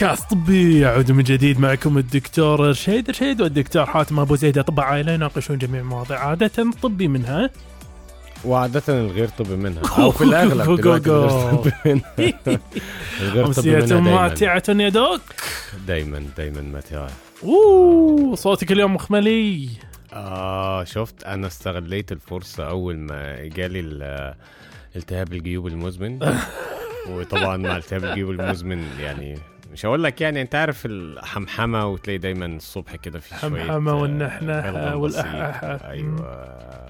بودكاست طبي يعود من جديد معكم الدكتور رشيد. رشيد والدكتور حاتم أبو زيد اطباء عائله يناقشون جميع المواضيع عادة طبي منها. وعادة الغير طبي منها. أو في الأغلب دلوقتي الغير طبي منها. ماتعة يا دوك. دايما دايما ماتعة. أوه صوتك اليوم مخملي. آه شفت أنا استغليت الفرصة أول ما جالي ال- التهاب الجيوب المزمن. وطبعا مع التهاب الجيوب المزمن يعني مش هقول لك يعني انت عارف الحمحمة وتلاقي دايما الصبح كده في شوية حمحمة آه، والنحنحة بلغم والأحأحة. بسيط. أيوه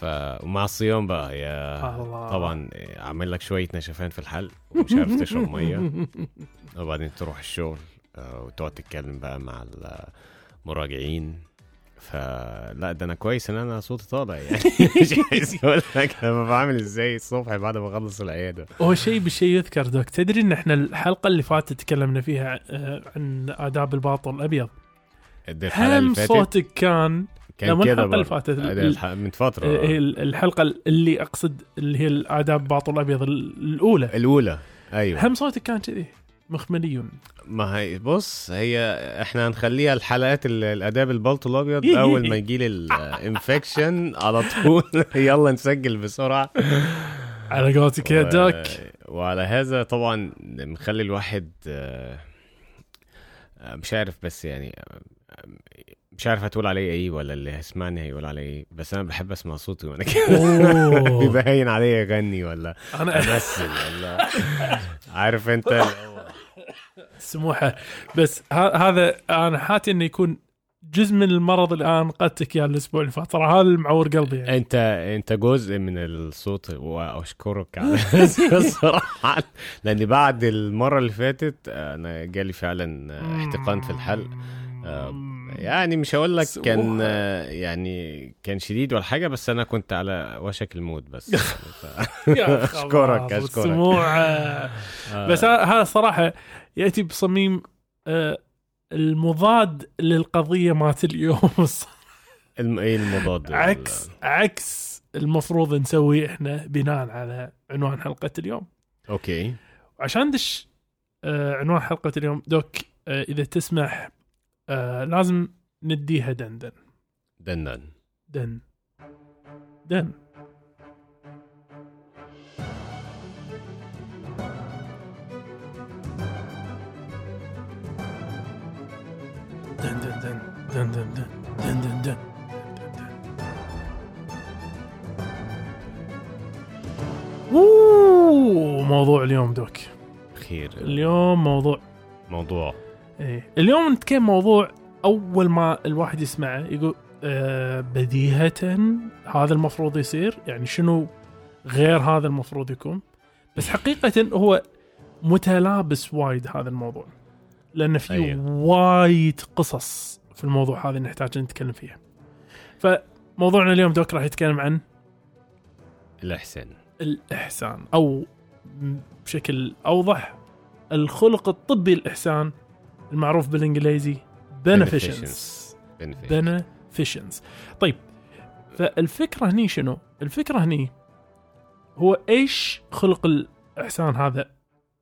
ف ومع الصيام بقى يا الله. طبعا عامل لك شوية نشفان في الحلق ومش عارف تشرب مية وبعدين تروح الشغل آه، وتقعد تتكلم بقى مع المراجعين فلا ده أنا كويس إن أنا صوتي طالع يعني. مش عايز أقول لك أنا بعمل إزاي الصبح بعد ما أخلص العيادة. هو شيء بالشيء يذكر دوك. تدري إن إحنا الحلقة اللي فاتت تكلمنا فيها آه، عن آداب الباطل الأبيض؟ الحلقة هم صوتك كان كان كده الحلقة اللي. فاتت، من فترة. هي آه. الحلقة اللي أقصد اللي هي الآداب الباطل الأبيض الأولى. الأولى أيوه. هم صوتك كان كذي. مخملي ما هي بص هي إحنا هنخليها الحلقات ال- الاداب البلط الأبيض أول ما يجي لي الانفكشن على طول. يلا نسجل بسرعة. على قولتك يا دوك وعلى هذا طبعا مخلي الواحد آه، مش عارف بس يعني آه، مش عارف هتقول عليه إيه ولا اللي هيسمعني هيقول عليه إيه بس أنا بحب أسمع صوتي وأنا كده هين عليا اغني ولا أنا أمثل ولا عارف أنت؟ سموحة. بس هذا أنا حاتي إنه يكون جزء من المرض اللي أنا نقدتك اياه الأسبوع اللي فات. ترى هذا اللي معور قلبي يعني. انت أنت جزء من الصوت واشكرك على الصراحة. لأن بعد المرة اللي فاتت أنا جالي فعلا احتقان في الحلق آه، يعني مش هقول لك كان. آه، يعني كان شديد ولا حاجة بس أنا كنت على وشك الموت بس. يا أشكرك. اشكرك آه، بس هذا صراحة يأتي بصميم آه، المضاد للقضية مات اليوم. الم- إيه المضاد؟ عكس عكس المفروض نسويه إحنا بناء على عنوان حلقة اليوم. أوكي. وعشان ندش آه، عنوان حلقة اليوم دوك آه، إذا تسمح لازم نديها دندن. دنان دن. دن. دن دن دن دن دن دن دن دن دن اوه موضوع اليوم دوك. خير. اليوم موضوع. موضوع. إيه. اليوم نتكلم موضوع أول ما الواحد يسمعه يقول آه بديهة هذا المفروض يصير يعني شنو غير هذا المفروض يكون. بس حقيقة هو متلابس وايد هذا الموضوع. لأن في أيوه. وايد قصص في الموضوع هذا نحتاج نتكلم فيها فموضوعنا اليوم دوك راح يتكلم عن الاحسان الإحسان أو بشكل أوضح الخلق الطبي الإحسان المعروف beneficence Benefit. beneficence طيب فالفكرة هني شنو؟ الفكرة هني هو إيش خلق الإحسان هذا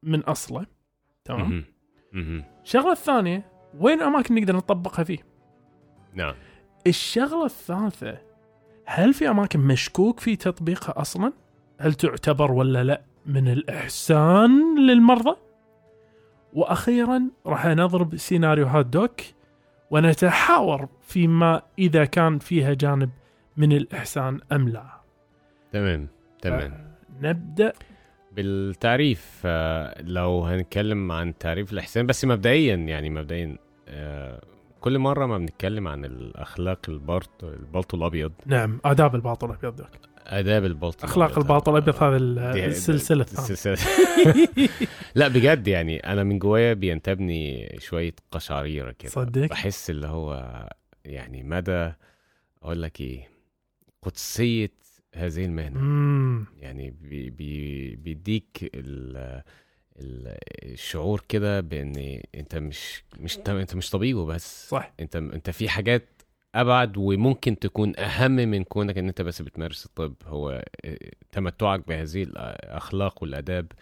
من أصله تمام؟ الشغلة الثانية وين أماكن نقدر نطبقها فيه؟ نعم الشغلة الثالثة هل في أماكن مشكوك في تطبيقها أصلا؟ هل تعتبر ولا لا من الإحسان للمرضى؟ وأخيرا راح نضرب سيناريوهات دوك ونتحاور فيما إذا كان فيها جانب من الإحسان أم لا تمام تمام نبدأ بالتعريف آه، لو هنتكلم عن تعريف الإحسان بس مبدئيا يعني مبدئيا آه، كل مرة ما بنتكلم عن الأخلاق البرط البلط الأبيض. نعم آداب الباطل الأبيض آداب البلط أخلاق الأبيض. الباطل الأبيض آه، هذا السلسلة السلسلة. لا بجد يعني أنا من جوايا بينتابني شوية قشعريرة كده. صدق؟ بحس اللي هو يعني مدى أقول لك إيه قدسية هذه المهنة. مم. يعني بي بي بيديك ال ال- الشعور كده بإن أنت مش مش أنت مش طبيب وبس. صح. أنت أنت في حاجات أبعد وممكن تكون أهم من كونك إن أنت بس بتمارس الطب. هو تمتعك بهذه الأخلاق والآداب.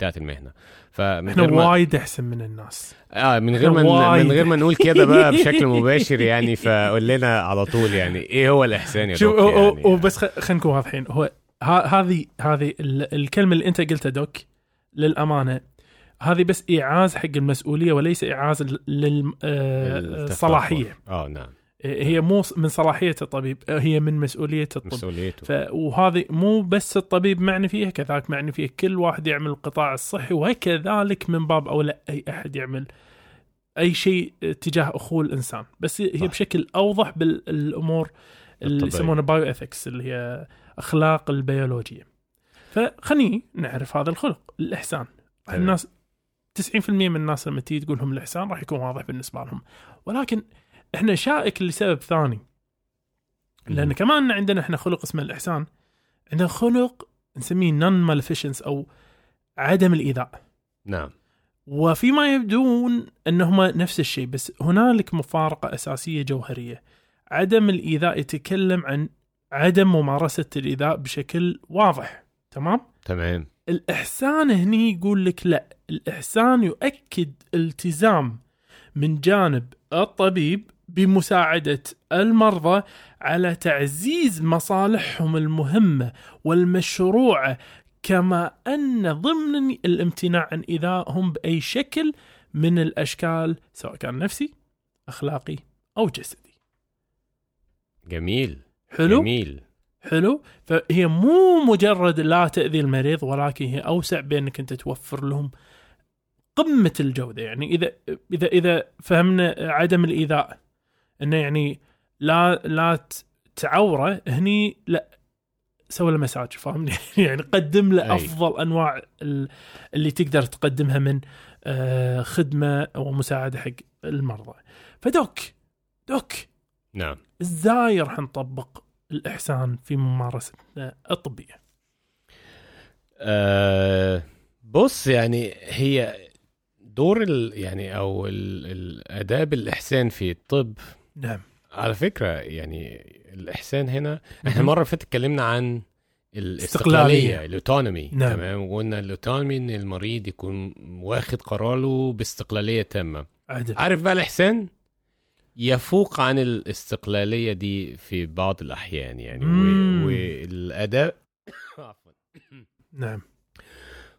بتاعت المهنة. فمن إحنا غير ما وايد أحسن من الناس. آه من غير ما. من غير ما نقول كده بقى بشكل مباشر يعني فقول لنا علعلى طول يعني إيه هو الإحسان يا شوف يعني؟ وبس خ- خلينا نكون واضحين. هو ها- هذه هذه ال- الكلمة اللي أنت قلتها دوك للأمانة هذه بس ايعاز حق المسؤولية وليس ايعاز. للصلاحيه آه نعم. هي مو من صلاحية الطبيب هي من مسؤولية الطب مسؤوليته ف... وهذه مو بس الطبيب معني فيها كذلك معني فيها كل واحد يعمل القطاع الصحي وكذلك من باب اولى أي أحد يعمل أي شيء تجاه أخوه الإنسان بس هي صح. بشكل أوضح بالامور اللي. يسمونها bioethics اللي هي أخلاق البيولوجية فخليني نعرف هذا الخلق الإحسان. الناس 90% من الناس لما تيجي تقول لهم الإحسان راح يكون واضح بالنسبة لهم ولكن إحنا شائك لسبب ثاني. لأن كمان عندنا إحنا خلق اسمه الإحسان. عندنا خلق نسميه non-maleficence أو عدم الإيذاء. نعم. وفيما يبدون انهما نفس الشيء بس هنالك مفارقة أساسية جوهرية. عدم الإيذاء يتكلم عن عدم ممارسة الإيذاء بشكل واضح. تمام؟ تمام. الإحسان هني يقول لك لا. الإحسان يؤكد التزام من جانب الطبيب بمساعدة المرضى على تعزيز مصالحهم المهمة والمشروعة كما أن ضمن الامتناع عن إيذائهم بأي شكل من الأشكال سواء كان نفسي أخلاقي أو جسدي. جميل. حلو؟ جميل. حلو؟ فهي مو مجرد لا تأذي المريض ولكن هي أوسع بأنك أنت توفر لهم قمة الجودة. يعني إذا إذا إذا فهمنا عدم الإيذاء. إنه يعني لا لا تعوره هني لا سوي له مساج فاهمني يعني قدم له. أفضل أنواع ال- اللي تقدر تقدمها من آه، خدمة ومساعدة حق المرضى فدوك دوك نعم إزاي راح نطبق الإحسان في ممارستنا الطبية؟ آه بص يعني هي دور ال يعني أو ال- الاداب الاحسان في الطب نعم. على فكرة يعني الإحسان هنا إحنا اللي فاتت اتكلمنا عن الاستقلالية. الأوتونومي نعم. تمام؟ وقلنا الأوتونومي إن المريض يكون واخد قراره باستقلالية تامة. عدل عارف بقى الإحسان؟ يفوق عن الاستقلالية دي في بعض الأحيان يعني والأداء عفواً. نعم.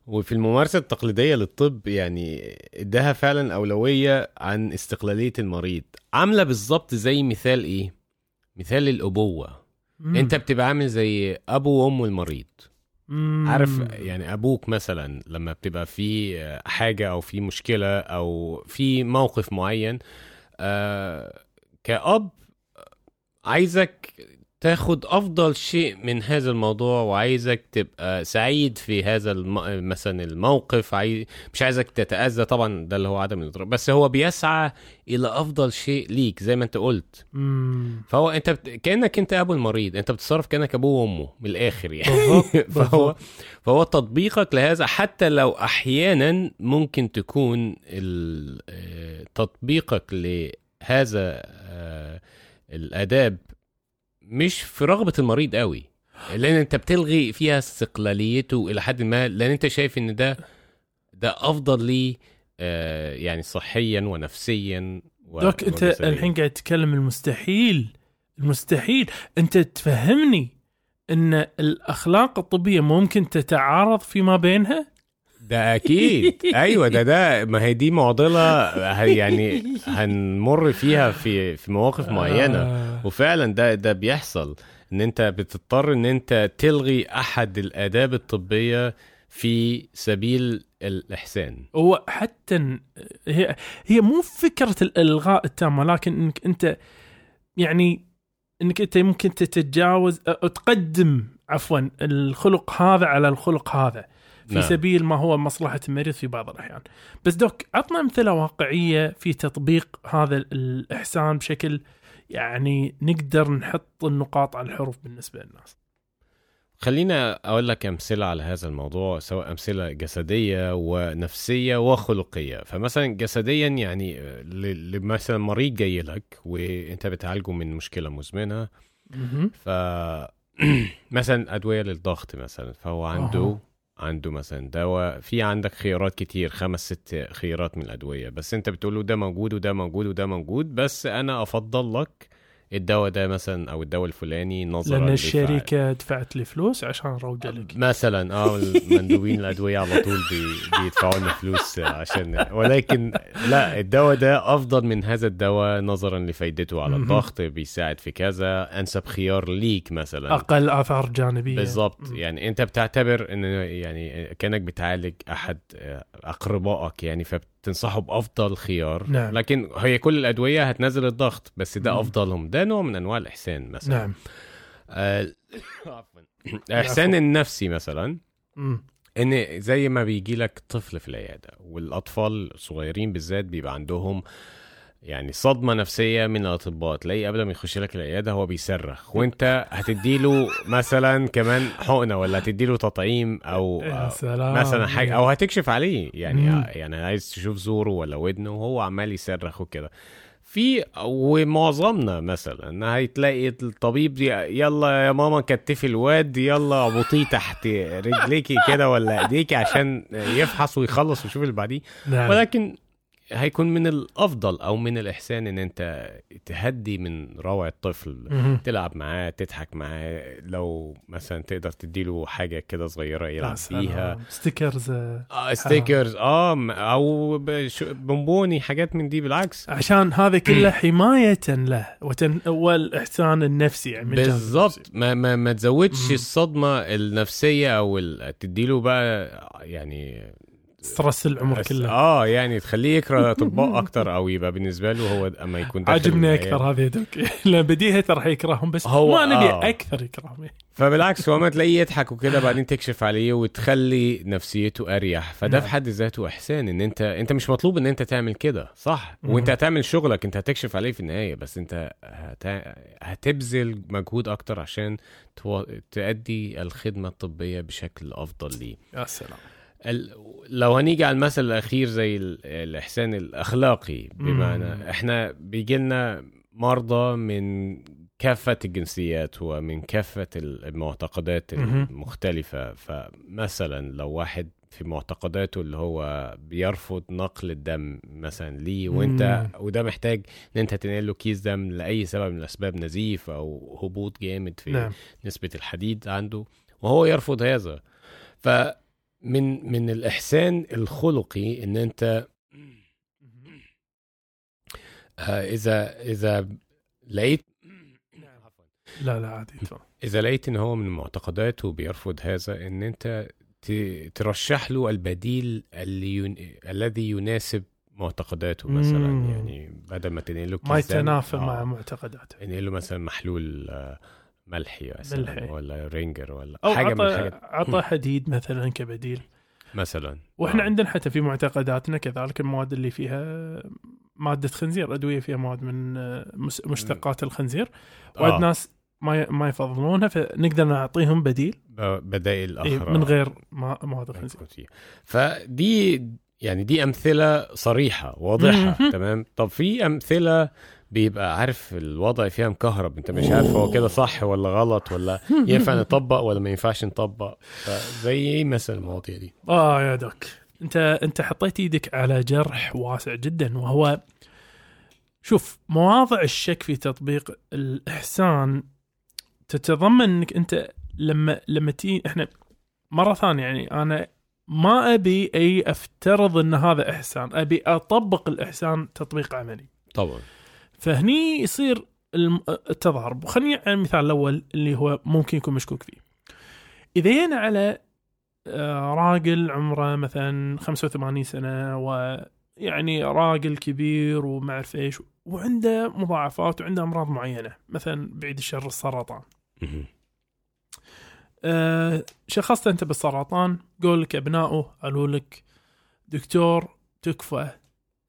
وفي الممارسة التقليدية للطب يعني إداها فعلا أولوية عن استقلالية المريض عاملة بالظبط زي مثال إيه؟ مثال الأبوة مم. أنت بتبقى عامل زي أبو وأم المريض مم. عارف يعني أبوك مثلا لما بتبقى في حاجة أو في مشكلة أو في موقف معين آه كأب عايزك تاخد أفضل شيء من هذا الموضوع وعايزك تبقى سعيد في هذا الم... مثلا الموقف عاي... مش عايزك تتأذى طبعا ده اللي هو عدم الاضرار بس هو بيسعى إلى أفضل شيء ليك زي ما أنت قلت مم. فهو أنت بت... كأنك أنت أبو المريض أنت بتتصرف كأنك أبوه وأمه من الآخر يعني فهو. فهو تطبيقك لهذا حتى لو أحيانا ممكن تكون ال- آه، تطبيقك لهذا آه، الآداب مش في رغبة المريض قوي لأن أنت بتلغي فيها استقلاليته إلى حد ما لأن أنت شايف إن ده ده أفضل لي آه، يعني صحيا ونفسيا و- دوك أنت. الحين قاعد تتكلم المستحيل المستحيل أنت تفهمني إن الأخلاق الطبية ممكن تتعارض فيما بينها ده أكيد. أيوه ده ده ما هي دي معضلة يعني هنمر فيها في في مواقف معينة. آه. وفعلا ده ده بيحصل. إن أنت بتضطر إن أنت تلغي أحد الآداب الطبية في سبيل الإحسان. هو حتى هي هي مو فكرة الإلغاء التام ولكن إنك أنت يعني إنك أنت ممكن تتجاوز أو تقدم عفوا الخلق هذا على الخلق هذا. في نعم. سبيل ما هو مصلحة المريض في بعض الأحيان. بس دوك عطنا أمثلة واقعية في تطبيق هذا الإحسان بشكل يعني نقدر نحط النقاط على الحروف بالنسبة للناس. خلينا أقول لك أمثلة على هذا الموضوع سواء أمثلة جسدية ونفسية وخلقية فمثلا جسديا يعني ل- مثلا مريض جاي لك وأنت بتعالجه من مشكلة مزمنة. ف مثلا أدوية للضغط مثلا فهو عنده. عنده مثلا دواء. في عندك خيارات كتير خمس ست خيارات من الأدوية. بس أنت بتقول له ده موجود وده موجود وده موجود بس أنا أفضل لك الدواء ده مثلا أو الدواء الفلاني نظرا لأن الشركة دفعت لي فلوس عشان اروج لك. مثلا آه المندوبين الأدوية على طول بي بيدفعوا لنا فلوس عشان ولكن لا الدواء ده أفضل من هذا الدواء نظرا لفائدته على. الضغط بيساعد في كذا أنسب خيار ليك مثلا. أقل آثار جانبية. بالظبط. يعني أنت بتعتبر إن يعني كأنك بتعالج أحد أقربائك يعني فبتنصحه بأفضل خيار نعم. لكن هي كل الأدوية هتنزل الضغط بس ده. افضلهم ده نوع من أنواع الإحسان مثلا نعم آه،. الاحسان النفسي مثلا مم. إن زي ما بيجي لك طفل في العيادة والأطفال الصغيرين بالذات بيبقى عندهم يعني صدمة نفسية من الأطباء. تلاقيه قبل ما يخش لك العيادة هو بيصرخ وأنت هتديله مثلا كمان حقنة ولا هتديله تطعيم أو يا سلام. مثلا حاجة أو هتكشف عليه. يعني مم. يعني عايز تشوف زوره ولا ودنه وهو عمال يصرخ وكده. في ومعظمنا مثلا هتلاقي الطبيب دي يلا يا ماما كتفي الواد يلا اربطيه تحت رجليكي كده ولا إيديكي عشان يفحص ويخلص ويشوف اللي بعديه. نعم. ولكن هيكون من الأفضل أو من الإحسان إن أنت تهدي من روع الطفل. تلعب معاه تضحك معاه لو مثلا تقدر تديله حاجة كده صغيرة يلعب. بيها stickers آه، آه stickers آه م- أو بش- بونبوني حاجات من دي بالعكس عشان هذا كله حماية له وتن... والإحسان النفسي يعني بالظبط. ما ما ما تزودش. الصدمة النفسية أو ال- تديله بقى يعني stress العمر كله آه يعني تخليه يكره أطباء أكتر أو يبقى بالنسبة له هو أما يكون عاجبني. أكثر هذا doc لأن بديهة راح يكرههم بس هو- ما نبي آه. أكثر يكرههم فبالعكس هو ما تلاقيه يضحك وكده بعدين تكشف عليه وتخلي نفسيته أريح فده نعم. في حد ذاته إحسان إن انت أنت مش مطلوب إن أنت تعمل كده صح. وأنت هتعمل شغلك أنت هتكشف عليه في النهاية بس أنت هت... هتبذل مجهود أكتر عشان تو... تأدي الخدمة الطبية بشكل أفضل ليه يا سلام. لو هنيجي على المثل الأخير زي ال... الإحسان الأخلاقي. بمعنى إحنا بيجي لنا مرضى من كافة الجنسيات ومن كافة المعتقدات. المختلفة فمثلا لو واحد في معتقداته اللي هو بيرفض نقل الدم مثلا ليه وأنت وده محتاج إن أنت تنقل له كيس دم لأي سبب من الاسباب نزيف أو هبوط جامد في نعم نسبة الحديد عنده وهو يرفض هذا فمن من الإحسان الخلقي إن أنت آه، إذا إذا لقيت لا لا عادي. إذا لقيت إن هو من معتقداته بيرفض هذا إن أنت ت- ترشح له البديل اللي ين... الذي يناسب معتقداته مثلا مم. يعني بدل ما تنقل له ما يتنافى آه، مع معتقداته انقل له مثلا محلول آه، ملحي مثلا ملحي. ولا رينجر ولا أو حاجة من عطى الحاجات عطى حديد مثلا كبديل. مثلا. وإحنا آه. عندنا حتى في معتقداتنا كذلك المواد اللي فيها مادة خنزير أدوية فيها مواد من آه، مشتقات الخنزير. وايد آه. ناس ما ما يفضلونها فنقدر نعطيهم بديل. ب- بدائل إيه، أخرى من غير ما- مواد الخنزير. فدي يعني دي أمثلة صريحة واضحة. تمام؟ طب في أمثلة بيبقى عارف الوضع فيها مكهرب. انت مش عارف هو كده صح ولا غلط ولا ينفع نطبق ولا ما ينفعش نطبق. فزي إيه مثلا المواضيع دي. آه يا دوك. انت انت حطيت إيدك على جرح واسع جدا وهو شوف مواضع الشك في تطبيق الإحسان تتضمن إنك أنت لما لما تي إحنا مرة ثانية يعني أنا ما أبي أي أفترض إن هذا إحسان أبي أطبق الإحسان تطبيق عملي. طبعا. فهني يصير التضارب. وخليني على المثال الأول اللي هو ممكن يكون مشكوك فيه. إذا جينا على آه، راجل عمره مثلا 85 سنة ويعني راجل كبير وما أعرف إيش وعنده مضاعفات وعنده أمراض معينة مثلا بعيد الشر السرطان. آه، شخصت أنت بالسرطان قول لك أبنائه قالوا لك دكتور تكفى.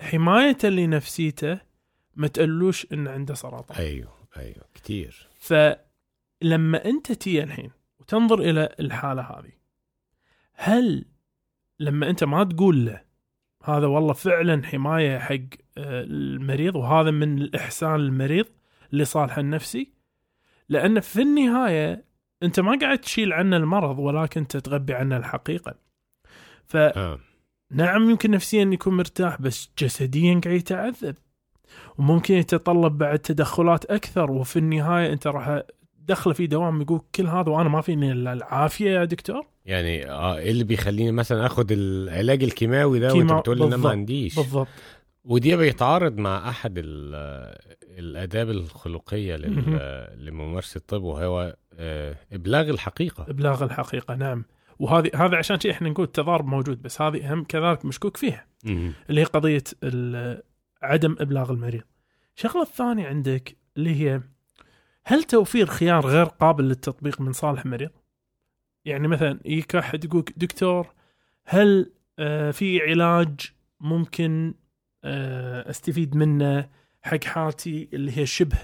حماية لنفسيته ما تقلوش إن عنده سرطان. أيوه أيوه كتير. فلما أنت تي الحين وتنظر إلى الحالة هذه هل لما أنت ما تقول له هذا والله فعلا حماية حق آه، المريض وهذا من الإحسان للمريض لصالحه النفسي؟ لأن في النهاية أنت ما قاعد تشيل عنه المرض ولكن تتغبي عنه الحقيقة. فنعم آه. يمكن نفسيا يكون مرتاح بس جسديا قاعد يتعذب. وممكن يتطلب بعد تدخلات أكثر وفي النهاية أنت راح دخله في دوام يقول كل هذا وأنا ما فيني إلا العافية يا دكتور. يعني آه إيه اللي بيخليني مثلا اخد العلاج الكيماوي ده وانت كيما- بتقول لي أنا ما عنديش؟ بالضبط. ودي بيتعارض مع أحد ال- الأداب الخلقية. لممارسة الطب وهو آه، إبلاغ الحقيقة. إبلاغ الحقيقة نعم. وهذه هذا عشان شيء إحنا نقول التضارب موجود بس هذه هم كذلك مشكوك فيها. اللي هي قضية ال- عدم إبلاغ المريض. الشغله الثانية عندك اللي هي هل توفير خيار غير قابل للتطبيق من صالح المريض؟ يعني مثلا يجيك أحد يقول دكتور هل آه، في علاج ممكن آه، أستفيد منه حق حالتي اللي هي شبه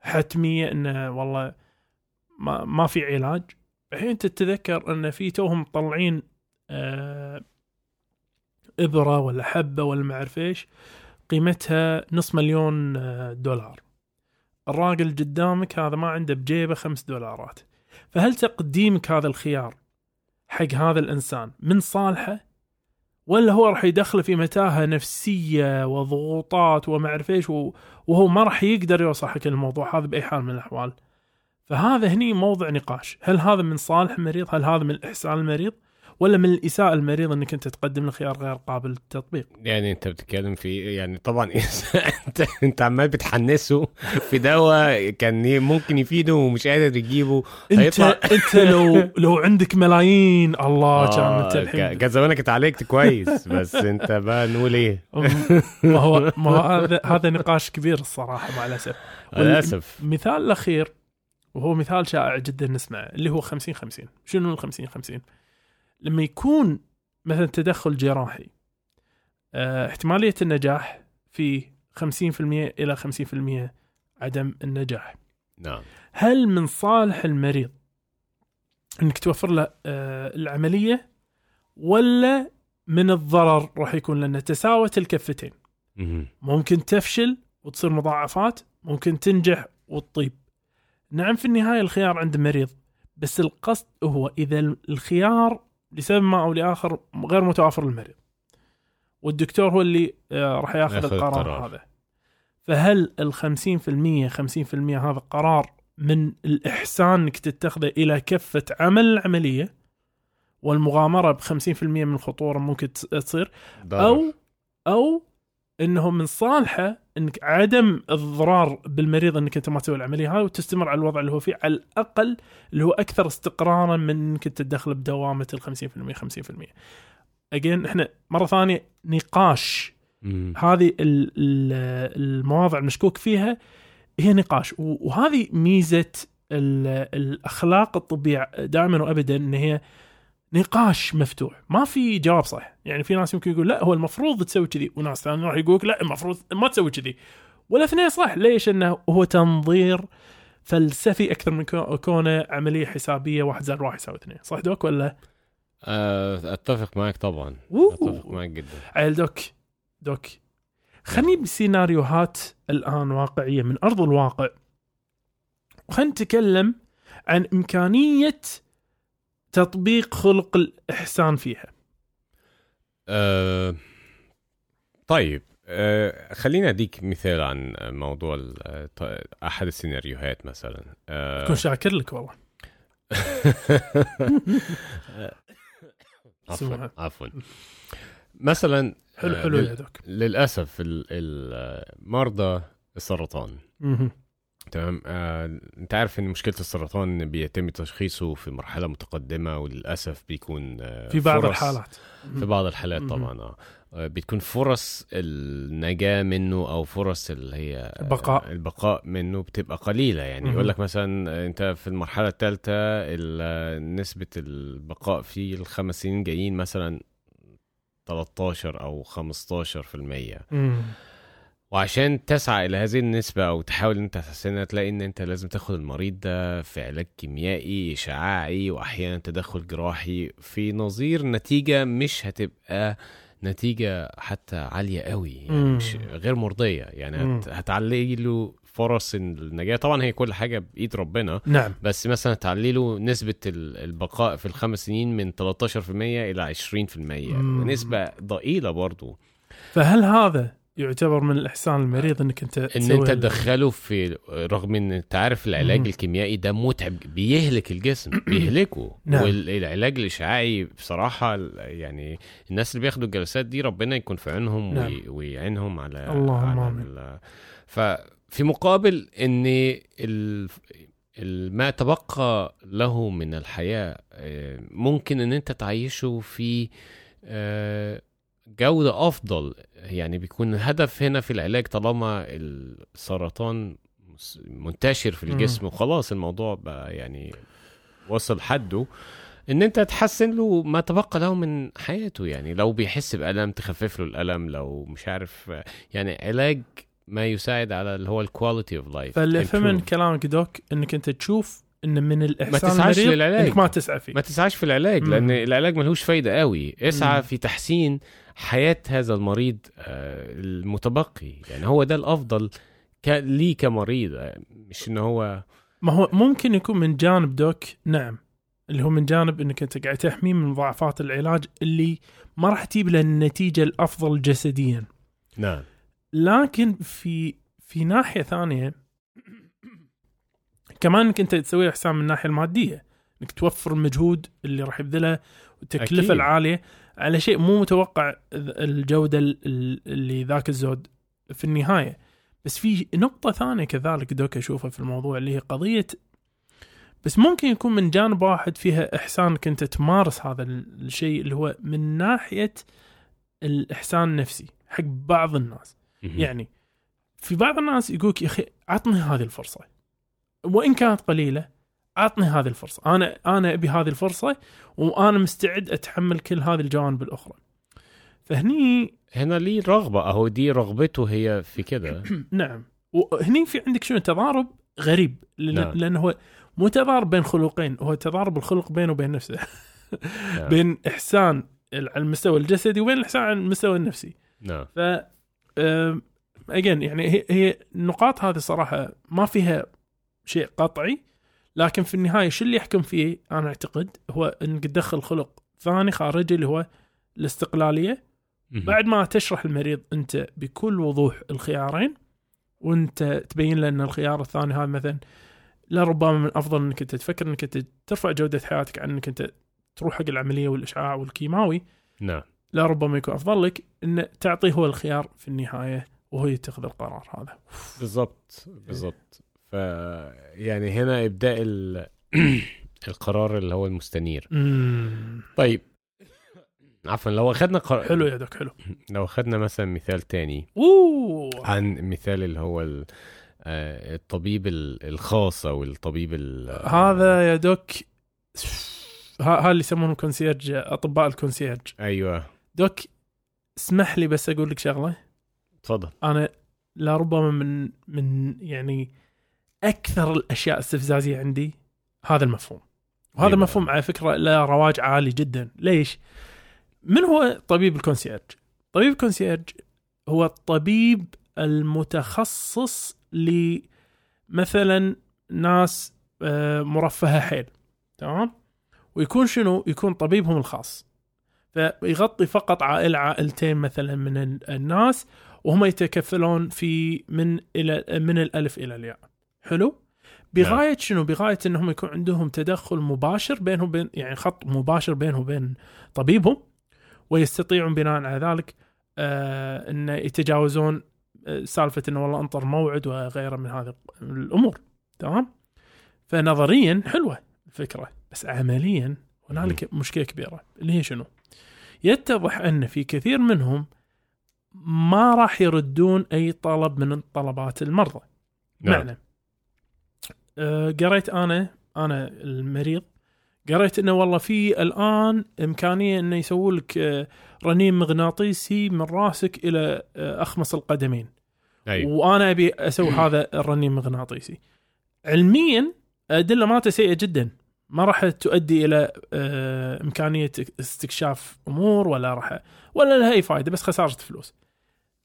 حتمية إنه والله ما في علاج الحين تتذكر إن في توهم مطلعين آه، إبرة ولا حبة ولا ما أعرف إيش قيمتها نص مليون آه، دولار. الراجل قدامك هذا ما عنده بجيبه خمس دولارات. فهل تقديمك هذا الخيار حق هذا الإنسان من صالحه ولا هو راح يدخله في متاهة نفسية وضغوطات وما أعرف إيش وهو ما راح يقدر يوصل حق الموضوع هذا بأي حال من الأحوال؟ فهذا هني موضع نقاش. هل هذا من صالح المريض؟ هل هذا من إحسان المريض؟ ولا من الإساءة المريض إنك أنت تقدم له خيار غير قابل للتطبيق؟ يعني أنت بتتكلم في يعني طبعا انت أنت عمال بتحنسه في دواء كان ممكن يفيده ومش قادر يجيبه. انت هيطلع- أنت لو لو عندك ملايين الله كان آه، انت الحين كان زمانك اتعالجت كويس بس أنت بقى نقول إيه؟ ما هو ما هو هذا هذا نقاش كبير الصراحة مع الأسف. للاسف مثال الأخير وهو مثال شائع جدا نسمعه اللي هو 50 50 شنو ال 50 50 لما يكون مثلا تدخل جراحي آه احتمالية النجاح في 50% إلى 50% عدم النجاح. نعم. هل من صالح المريض إنك توفر له آه، العملية ولا من الضرر راح يكون؟ لأن تساوت الكفتين. ممكن تفشل وتصير مضاعفات ممكن تنجح وتطيب. نعم في النهاية الخيار عند المريض بس القصد هو إذا الخيار لسبب ما أو لآخر غير متوافر للمريض والدكتور هو اللي آه، راح ياخذ القرار القرار. هذا فهل ال 50% 50% هذا قرار من الإحسان إنك تتخذه إلى كفة عمل العملية والمغامرة ب 50% من الخطورة ممكن تص- تصير. أو أو إنه من صالحه إنك عدم إضرار بالمريض إنك أنت ما تسوي العملية هاي وتستمر على الوضع اللي هو فيه على الأقل اللي هو أكثر استقرارا من إنك أنت تدخل بدوامة ال 50% 50% اجين إحنا مرة ثانية نقاش. مم. هذه ال- ال- المواضع المشكوك فيها هي نقاش. وهذه ميزة ال- الأخلاق الطبيه دائما وابدا إن هي نقاش مفتوح. ما في جواب صح يعني في ناس يمكن يقول لا هو المفروض تسوي كذي. وناس ثانيين راح يقول لا المفروض ما تسوي كذي. والاثنين صح. ليش؟ إنه هو تنظير فلسفي أكثر من كو- كونة عملية حسابية. واحد زائد واحد يساوي اثنين. صح دوك ولا؟ آه، أتفق معك طبعا. أوه. أتفق معك جدا. عيل دوك. دوك. خليني بسيناريوهات الآن واقعية من أرض الواقع. وخلينا نتكلم عن إمكانية تطبيق خلق الإحسان فيها. آه، طيب آه، خليني أديك مثال عن موضوع أحد السيناريوهات مثلا. آه، كن شاكر لك والله. عفوا. عفوا. مثلا حلو آه، حلو للأسف ال- ال- مرضى السرطان. تمام آه، انت عارف ان مشكلة السرطان بيتم تشخيصه في مرحلة متقدمة وللأسف بيكون آه، في بعض فرص- الحالات في بعض الحالات. طبعا آه آه، بتكون فرص النجاة منه أو فرص اللي هي آه، البقاء. البقاء منه بتبقى قليلة يعني. يقول لك مثلا آه، انت في المرحلة الثالثة نسبة البقاء في الخمس سنين جايين مثلا 13 أو 15 في المية مم. وعشان تسعى إلى هذه النسبة أو تحاول إن أنت تحسنها تلاقي إن أنت لازم تاخد المريض ده في علاج كيميائي إشعاعي وأحيانا تدخل جراحي في نظير نتيجة مش هتبقى نتيجة حتى عالية قوي يعني مم. مش غير مرضية يعني. هت... هتعلي له فرص النجاة طبعا هي كل حاجة بإيد ربنا نعم بس مثلا تعلي له نسبة ال- البقاء في الخمس سنين من 13% إلى 20% مم. ونسبه ضئيلة برضو فهل هذا يعتبر من الإحسان المريض إنك أنت إن أنت تدخله في رغم إن انت عارف العلاج مم. الكيميائي ده متعب بيهلك الجسم بيهلكه نعم. والعلاج الإشعاعي بصراحة يعني الناس اللي بياخدوا الجلسات دي ربنا يكون في عينهم نعم. وي- ويعينهم على اللهم على ففي مقابل إن ال ال- ما تبقى له من الحياة آه، ممكن إن أنت تعيشه في آه، جودة أفضل. يعني بيكون الهدف هنا في العلاج طالما السرطان منتشر في الجسم وخلاص الموضوع بقى يعني وصل حده. إن أنت تحسن له ما تبقى له من حياته. يعني لو بيحس بألم تخفف له الألم. لو مش عارف يعني علاج ما يساعد على اللي هو ال quality of life فاللي فهم من كلامك doc إنك أنت تشوف إن من الإحسان تسعاش المريض للعلاج. إنك ما تسعى فيه. ما تسعاش في العلاج مم. لأن العلاج ملهوش فايدة قوي. اسعى مم. في تحسين حياة هذا المريض آه، المتبقي. يعني هو ده الأفضل ك... ليه كمريض. آه، مش ان هو ما هو ممكن يكون من جانب دوك نعم. اللي هو من جانب إنك أنت قاعد تحميه من مضاعفات العلاج اللي ما راح تجيب له النتيجة الأفضل جسديا. نعم. لكن في في ناحية ثانية كمان إنك أنت تسوي احسان من الناحية المادية. إنك توفر المجهود اللي راح يبذله والتكلفه. العالية. على شيء مو متوقع الجودة ال- ال- اللي ذاك الزود في النهاية. بس في نقطة ثانية كذلك دوك أشوفها في الموضوع اللي هي قضية بس ممكن يكون من جانب واحد فيها إحسان انك انت تمارس هذا ال- الشيء اللي هو من ناحية الإحسان النفسي حق بعض الناس. يعني في بعض الناس يقولك يا أخي عطني هذه الفرصة. وإن كانت قليلة عطني هذه الفرصة. أنا أنا أبي هذه الفرصة وأنا مستعد أتحمل كل هذه الجوانب الأخرى. فهني هنا ليه رغبة أهو دي رغبته هي في كده. نعم. وهني في عندك شنو؟ تضارب غريب لأن نعم. لأنه هو مو تضارب بين خلقين هو تضارب الخلق بينه وبين نفسه. نعم. بين إحسان على المستوى الجسدي وبين الإحسان على المستوى النفسي. نعم. ف اجين يعني هي هي النقاط هذه صراحة ما فيها شيء قطعي. لكن في النهاية شو اللي يحكم فيه؟ أنا أعتقد هو انك تدخل خلق ثاني خارجي اللي هو الاستقلالية. بعد ما تشرح المريض أنت بكل وضوح الخيارين وأنت تبين له إن الخيار الثاني هذا مثلا لربما من الافضل إنك أنت تفكر إنك أنت ترفع جودة حياتك عن إنك أنت تروح حق العملية والإشعاع والكيماوي. نعم. لا ربما يكون أفضل لك إن تعطيه هو الخيار في النهاية وهو يتخذ القرار هذا. بالظبط ف يعني هنا إبداء ال... القرار اللي هو المستنير. امم طيب. عفوا لو أخذنا قر... حلو يا دوك حلو. لو أخذنا مثلا مثال تاني أوه. عن مثال اللي هو ال... آه، الطبيب ال- الخاص أو الطبيب ال... هذا يا doc ها ها اللي يسمونه concierge أطباء ال concierge. أيوه. doc اسمح لي بس أقول لك شغلة. تفضل. أنا لربما من من يعني أكثر الأشياء استفزازية عندي هذا المفهوم. وهذا أيوة. المفهوم على فكرة له رواج عالي جدا. ليش؟ من هو طبيب ال concierge؟ طبيب الكونسيرج هو الطبيب المتخصص لمثلا ناس آه، مرفهة حيل. تمام؟ ويكون شنو؟ يكون طبيبهم الخاص. فيغطي فقط عائله عائلتين مثلا من ال- الناس وهم يتكفلون في من إلى من الألف إلى الياء. حلو. بغاية شنو؟ بغاية إنهم يكون عندهم تدخل مباشر بينهم وبين يعني خط مباشر بينهم وبين طبيبهم ويستطيعون بناء على ذلك آه إن يتجاوزون آه، سالفة إنه والله أنطر موعد وغيره من هذه الأمور. تمام؟ فنظريا حلوة الفكرة بس عمليا هنالك مشكلة كبيرة اللي هي شنو؟ يتضح أن في كثير منهم ما راح يردون أي طلب من طلبات المرضى. نعم. معنى آه، قريت أنا أنا المريض قريت إنه والله في الآن إمكانية إنه يسووا لك آه، رنين مغناطيسي من راسك إلى آه، أخمص القدمين. أيوه وأنا أبي أسوي هذا الرنين المغناطيسي علميا أدلة مالته سيئه جدا. ما راح تؤدي إلى إمكانية استكشاف أمور ولا راح ولا لها أي فائده بس خسارة فلوس.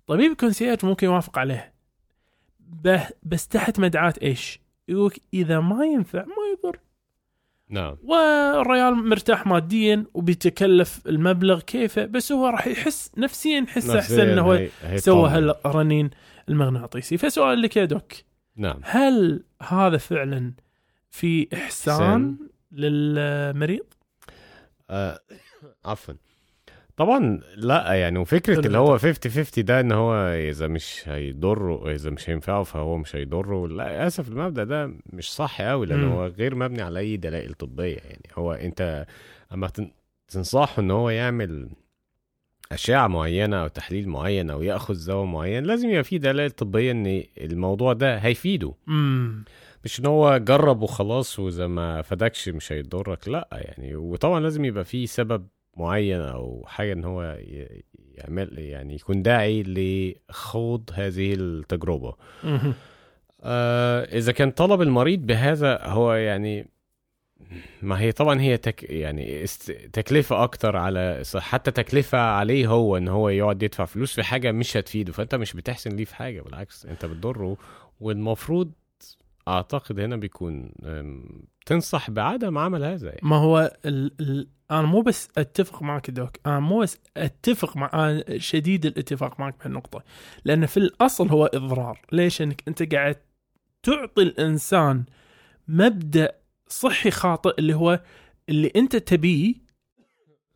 طبيب ال concierge ممكن يوافق عليه. به بس تحت مدعاة إيش؟ يقولك إذا ما ينفع ما يضر نعم والريال مرتاح ماديا وبيتكلف المبلغ كيفه بس هو راح يحس نفسيا يحس أحسن إنه هو سوى. هالرنين المغناطيسي فسؤال لك يا دوك نعم هل هذا فعلا في إحسان؟ للمريض؟ آه، عفوا طبعا لا يعني وفكرة. اللي هو 50 50 ده إن هو إذا مش هيضره إذا مش هينفعه فهو مش هيضره لا اسف المبدأ ده مش صح قوي لأن مم. هو غير مبني على أي دلائل طبية يعني هو أنت أما تن- تنصحه إن هو يعمل أشعة معينة أو تحليل معين أو يأخذ دواء معين لازم يبقى فيه دلائل طبية إن الموضوع ده هيفيده امم مش إن هو جرب وخلاص وإذا ما فادكش مش هيضرك لا يعني وطبعا لازم يبقى فيه سبب معين أو حاجة إن هو يعمل يعني يكون داعي لخوض هذه التجربة. آه إذا كان طلب المريض بهذا هو يعني ما هي طبعا هي تك يعني است تكلفة أكتر على حتى تكلفة عليه هو إن هو يقعد يدفع فلوس في حاجة مش هتفيده. فأنت مش بتحسن ليه في حاجة بالعكس أنت بتضره. والمفروض أعتقد هنا بيكون تنصح بعدم عمل هذا يعني. ما هو ال... ال... أنا مو بس أتفق معك دوك أنا مو بس أتفق مع أنا شديد الاتفاق معك بهالنقطة لأن في الأصل هو إضرار. ليش؟ انك أنت قاعد تعطي الإنسان مبدأ صحي خاطئ اللي هو اللي أنت تبيه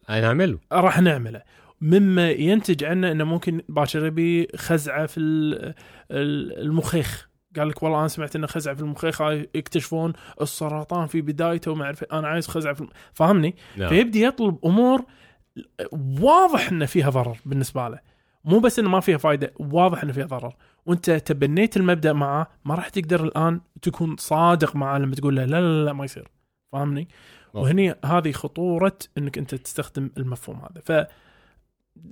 هنعمله راح نعمله. مما ينتج عنه إنه ممكن باكر يبي خزعة في ال- ال- المخيخ. قال لك والله أنا سمعت انه خزعة في المخيخ يكتشفون السرطان في بدايته وما أعرف أنا عايز خزعة في الم... فاهمني؟ نعم. فيبدي يطلب أمور واضح إنه فيها ضرر بالنسبة له. مو بس إنه ما فيها فائده واضح إنه فيها ضرر. وأنت تبنيت المبدأ معه ما راح تقدر الآن تكون صادق معه لما تقول له لا لا لا ما يصير. فاهمني؟ واضح. وهني هذه خطورة إنك أنت تستخدم المفهوم هذا. ف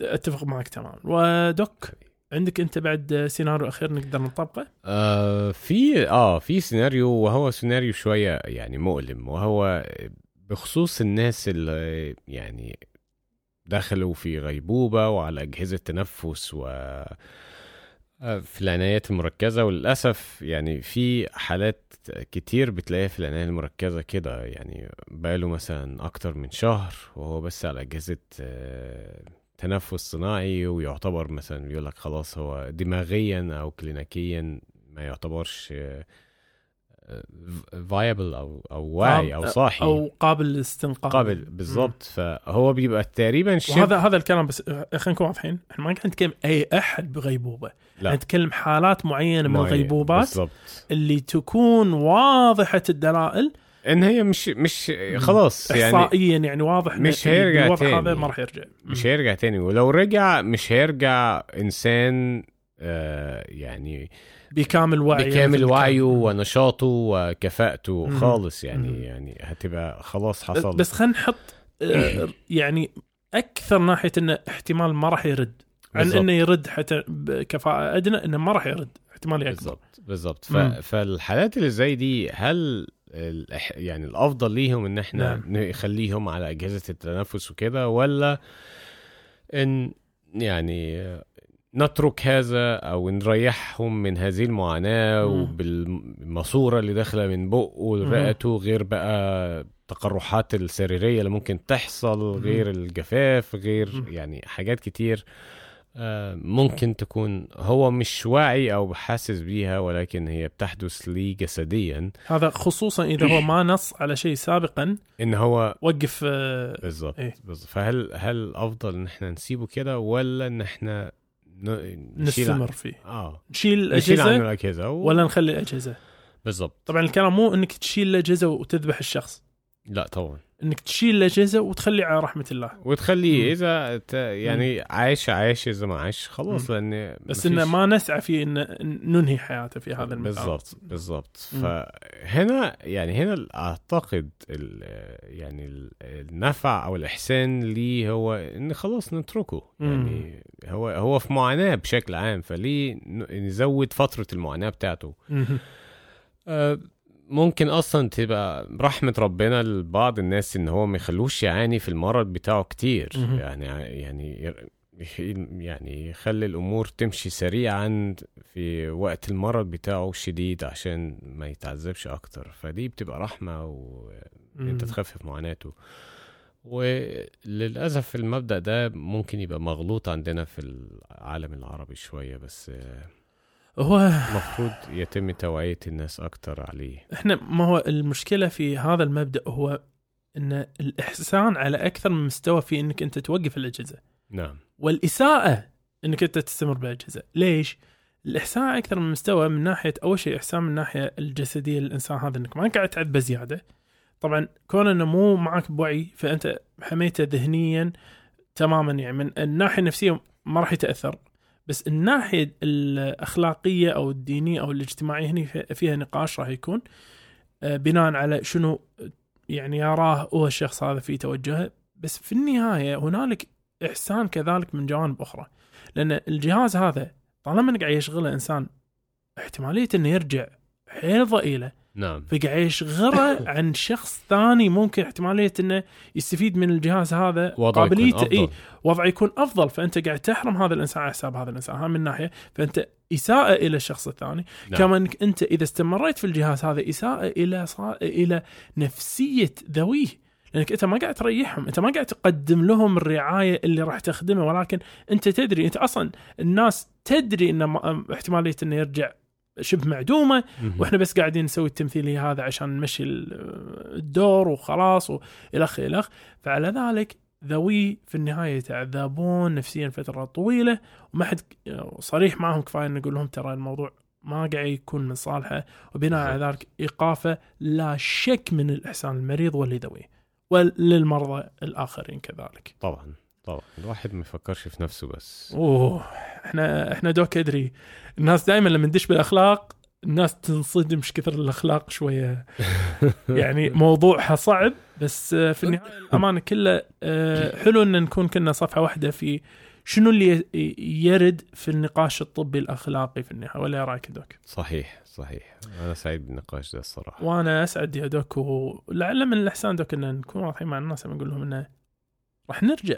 اتفق معك تماما. ودوك. عندك انت بعد سيناريو اخير نقدر نطبقه؟ آه في آه في سيناريو وهو سيناريو شوية يعني مؤلم وهو بخصوص الناس اللي يعني دخلوا في غيبوبة وعلى أجهزة تنفس و آه، في العنايات المركزة وللأسف يعني في حالات كتير بتلاقيها في العناية المركزة كده يعني بقاله مثلا أكتر من شهر وهو بس على أجهزة آه، تنفس صناعي ويعتبر مثلا بيقول لك خلاص هو دماغيا أو كلينيكيا ما يعتبرش فايبل أو أو واعي أو صاحي. أو قابل للاستنقاذ. قابل بالظبط فهو بيبقى تقريبا وهذا هذا الكلام بس خلينا نكون واضحين. إحنا ما قاعد نتكلم أي أحد بغيبوبة. لا. نتكلم حالات معينة من معين. الغيبوبات بالظبط اللي تكون واضحة الدلائل إن هي مش مش خلاص يعني احصائيا يعني واضح مش هيرجع تاني. هذا ما راح يرجع مش هيرجع تاني ولو رجع مش هيرجع إنسان آه يعني بكامل وعيه بكامل وعيه. ونشاطه وكفاءته مم. خالص يعني مم. يعني هتبقى خلاص حصل بس خلينا نحط آه، يعني أكثر ناحية انه احتمال ما راح يرد عن بالظبط. إنه يرد حتى بكفاءة أدنى إنه ما راح يرد احتمال اكبر ف... مم. فالحالات اللي زي دي هل يعني الأفضل ليهم إن إحنا نعم. نخليهم على أجهزة التنفس وكده ولا إن يعني نترك هذا أو نريحهم من هذه المعاناة. وبالماسورة اللي داخلة من بقه ورئته غير بقى التقرحات السريرية اللي ممكن تحصل. غير الجفاف غير. يعني حاجات كتير ممكن تكون هو مش واعي أو حاسس بيها ولكن هي بتحدث ليه جسديا. هذا خصوصا إذا هو ما نص على شيء سابقا. إن هو وقف آه، بالظبط إيه. بالظبط فهل هل الافضل إن إحنا نسيبه كده ولا إن إحنا نستمر فيه؟ آه. نشيل نشيل عنه الأجهزة الاجهزه و... ولا نخلي الأجهزة؟ بالظبط طبعا الكلام مو إنك تشيل الأجهزة وتذبح الشخص. لا طبعا. إنك تشيل الأجهزة وتخليه على رحمة الله. وتخليه. إذا ت... يعني عايش عايش إذا ما عايش خلاص لأن بس إنه ما نسعى في إن ننهي حياته في هذا المكان. بالضبط بالضبط. فهنا يعني هنا أعتقد ال يعني ال- النفع أو الإحسان ليه هو إن خلاص نتركه. يعني هو هو في معاناة بشكل عام فليه نزود فترة المعاناة بتاعته. ممكن أصلا تبقى رحمة ربنا لبعض الناس إن هو ما يخلوش يعاني في المرض بتاعه كتير. يعني يعني يعني يخلي الأمور تمشي سريعا في وقت المرض بتاعه الشديد عشان ما يتعذبش أكتر فدي بتبقى رحمة وانت. تخفف معاناته وللأسف المبدأ ده ممكن يبقى مغلوط عندنا في العالم العربي شوية بس هو المفروض يتم توعية الناس أكتر عليه. إحنا ما هو المشكلة في هذا المبدأ هو إن الإحسان على أكثر من مستوى في إنك أنت توقف الأجهزة. نعم. والإساءة إنك أنت تستمر بالأجهزة. ليش؟ الإحسان على أكثر من مستوى من ناحية أول شيء إحسان من الناحيه الجسدية للإنسان هذا إنك ما قاعد تعذبه زياده طبعا كون إنه مو معك بوعي فأنت حميته ذهنيا تماما يعني من الناحية النفسية ما راح يتأثر. بس الناحية الأخلاقية أو الدينية أو الاجتماعية هنا في- فيها نقاش راح يكون آه، بناء على شنو يعني يراه هو الشخص هذا في توجهه. بس في النهاية هنالك إحسان كذلك من جوانب أخرى. لأن الجهاز هذا طالما إنك قاعد يشغله إنسان احتمالية إنه يرجع حيل ضئيلة. نعم. فقاعد يشغله عن شخص ثاني ممكن احتمالية إنه يستفيد من الجهاز هذا قابليته. إي وضعه يكون أفضل فأنت قاعد تحرم هذا الإنسان على حساب هذا الإنسان. هاي من ناحية فأنت إساءة إلى الشخص الثاني. نعم. كما إنك أنت إذا استمريت في الجهاز هذا إساءة إلى صا... إلى نفسية ذويه. لأنك أنت ما قاعد تريحهم أنت ما قاعد تقدم لهم الرعاية اللي راح تخدمه ولكن أنت تدري أنت أصلا الناس تدري إن ما- احتمالية إنه يرجع شبه معدومة. وإحنا بس قاعدين نسوي التمثيليه هذا عشان نمشي ال- الدور وخلاص والخ الخ فعلى ذلك ذوي في النهاية يتعذبون نفسيا فترة طويلة وما حد صريح معهم كفاية نقول لهم ترى الموضوع ما قاعد يكون من صالحه وبناء على ذلك إيقافه لا شك من الإحسان للمريض واللي ذويه وللمرضى الآخرين كذلك. طبعا طبعا الواحد ما يفكرش في نفسه بس. أوه إحنا إحنا دوك أدري. الناس دائما لما ندش بالأخلاق الناس تنصدم إيش كثر الأخلاق شوية. يعني موضوعها صعب بس آه، في النهاية الأمانة كله آه، حلو إن نكون كنا صفحة واحدة في شنو اللي يرد في النقاش الطبي الأخلاقي في النهاية ولا إيه رأيك يا doc؟ صحيح صحيح. أنا سعيد بالنقاش ده الصراحة. وأنا أسعد يا doc ولعل من الاحسان doc إن نكون واضحين مع الناس لما نقول لهم إنه راح نرجع.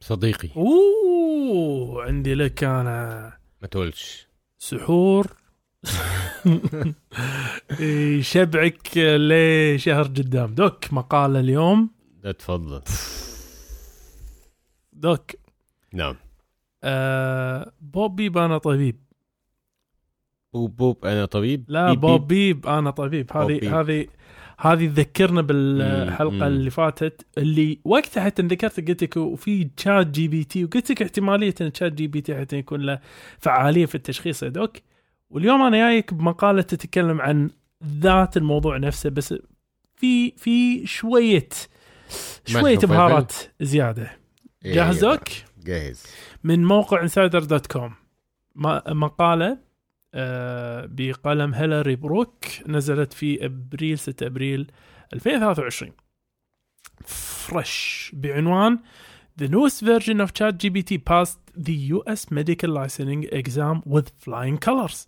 صديقي. أوه عندي لك أنا ما تقولش. سحور. يشبعك لشهر قدام. Doc مقالة اليوم. لا تفضل. Doc. نعم. آه بوب بيب أنا طبيب. بوب بوب أنا طبيب؟ لا بيب بوب بيب أنا طبيب. هذه. هذه هذه تذكرنا بالحلقة مم. اللي فاتت اللي وقتها حتى ذكرت قلت لك وفي ChatGPT وقلت لك احتمالية إن ChatGPT حتى يكون له فعالية في التشخيص يا Doc. واليوم أنا جايك بمقالة تتكلم عن ذات الموضوع نفسه بس في في شوية شوية بهارات زيادة. إيه جاهز Doc؟ جاهز. من موقع Insider dot com مقالة آه، بقلم هيلاري بروك نزلت في ابريل 6 ابريل 2023 fresh بعنوان The newest version of ChatGPT passed the US medical licensing exam with flying colors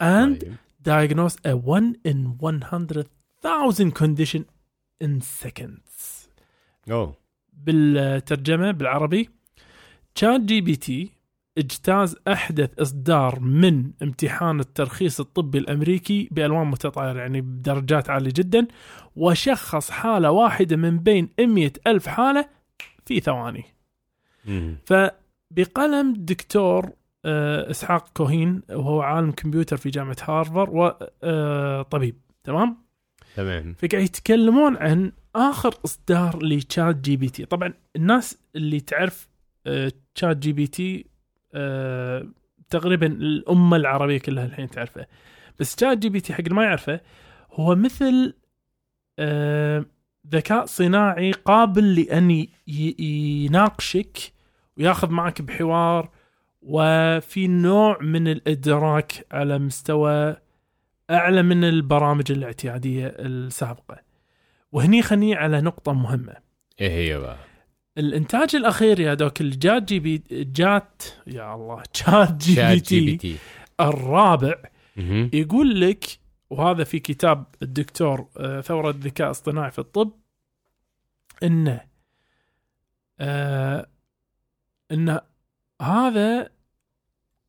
and طيب. diagnosed a 1 in 100,000 condition in seconds. اوه بالترجمه بالعربي تي اجتاز أحدث إصدار من امتحان الترخيص الطبي الأمريكي بألوان متطايرة يعني بدرجات عالية جدا وشخص حالة واحدة من بين 100 ألف حالة في ثواني. فبقلم دكتور آه، إسحاق كوهين وهو عالم كمبيوتر في جامعة هارفارد وطبيب تمام؟ تمام. فقاعد يتكلمون عن آخر إصدار ل ChatGPT. طبعا الناس اللي تعرف آه، ChatGPT آه، تقريبا الأمة العربية كلها الحين تعرفه. بس ChatGPT حق اللي ما يعرفه هو مثل آه، ذكاء صناعي قابل لأن يناقشك وياخذ معك بحوار وفي نوع من الإدراك على مستوى أعلى من البرامج الاعتيادية السابقة. وهني خني على نقطة مهمة. إيه هي بقى. الإنتاج الأخير يا Doc ال ChatGP Chat يا الله ChatGP GPT الرابع. يقول لك وهذا في كتاب الدكتور آه، ثورة الذكاء الاصطناعي في الطب إنه آه ان هذا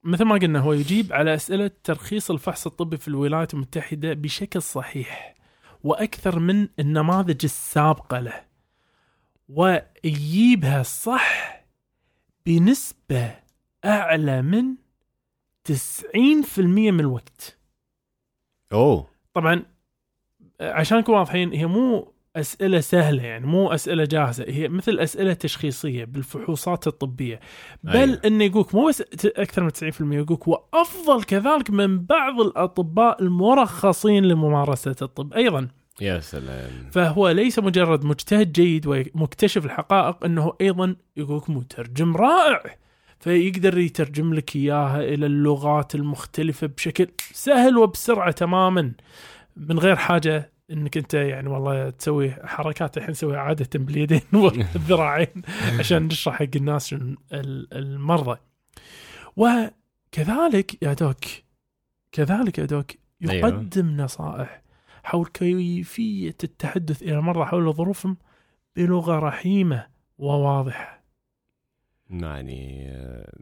مثل ما قلنا هو يجيب على أسئلة ترخيص الفحص الطبي في الولايات المتحدة بشكل صحيح وأكثر من النماذج السابقة له ويجيبها صح بنسبة أعلى من 90% من الوقت. أوه. طبعا عشان نكون واضحين هي مو أسئلة سهلة يعني مو أسئلة جاهزة هي مثل أسئلة تشخيصية بالفحوصات الطبية. بل أيوة. انه يقولك مو بس أكثر من 90% يقولك وأفضل كذلك من بعض الأطباء المرخصين لممارسة الطب. أيضا يا سلام. فهو ليس مجرد مجتهد جيد ومكتشف الحقائق إنه أيضا يقولك مترجم رائع. فيقدر يترجم لك إياها إلى اللغات المختلفة بشكل سهل وبسرعة تماما. من غير حاجة إنك أنت يعني والله تسوي حركات الحين نسويها عادة باليدين والذراعين عشان نشرح حق الناس المرضى. وكذلك يا دوك كذلك يا دوك أيوة. يقدم نصائح حول كيفية التحدث إلى المرضى حول ظروفهم بلغة رحيمة وواضحة يعني آه،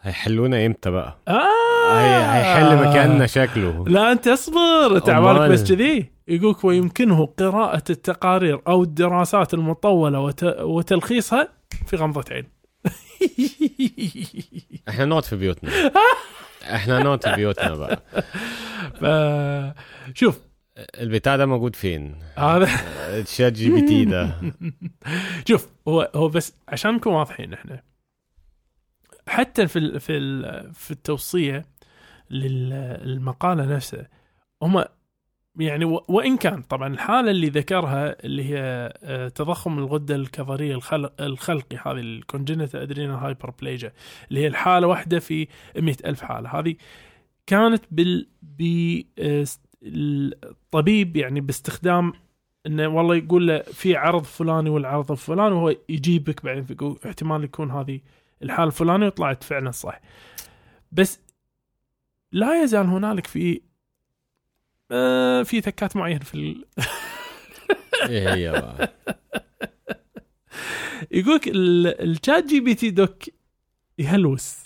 هيحلونا إمتى بقى؟ آه هي هيحل مكاننا شكله لا أنت اصبر انت. عبالك بس كذي يقولك ويمكنه قراءة التقارير أو الدراسات المطولة وت... وتلخيصها في غمضة عين. إحنا نقعد في بيوتنا إحنا نقعد في بيوتنا بقى. شوف البتاع ده موجود فين؟ هذا ال ChatGPT ده شوف هو هو بس عشان نكون واضحين إحنا حتى في ال... في ال... في التوصية للمقالة نفسها هم يعني. وإن كان طبعا الحالة اللي ذكرها اللي هي آه، تضخم الغدة الكظرية الخلق... الخلقي هذه ال congenital adrenal hyperplasia اللي هي الحالة واحدة في مئة ألف حالة هذه كانت بال آه، الطبيب يعني باستخدام إنه والله يقول له في عرض فلاني والعرض الفلاني وهو يجيبك بعدين يقول احتمال يكون هذه الحالة الفلانية وطلعت فعلا صح. بس لا يزال هنالك في آه في تكات معينة في ال... بقى يقولك ال- ال ChatGPT Doc يهلوس.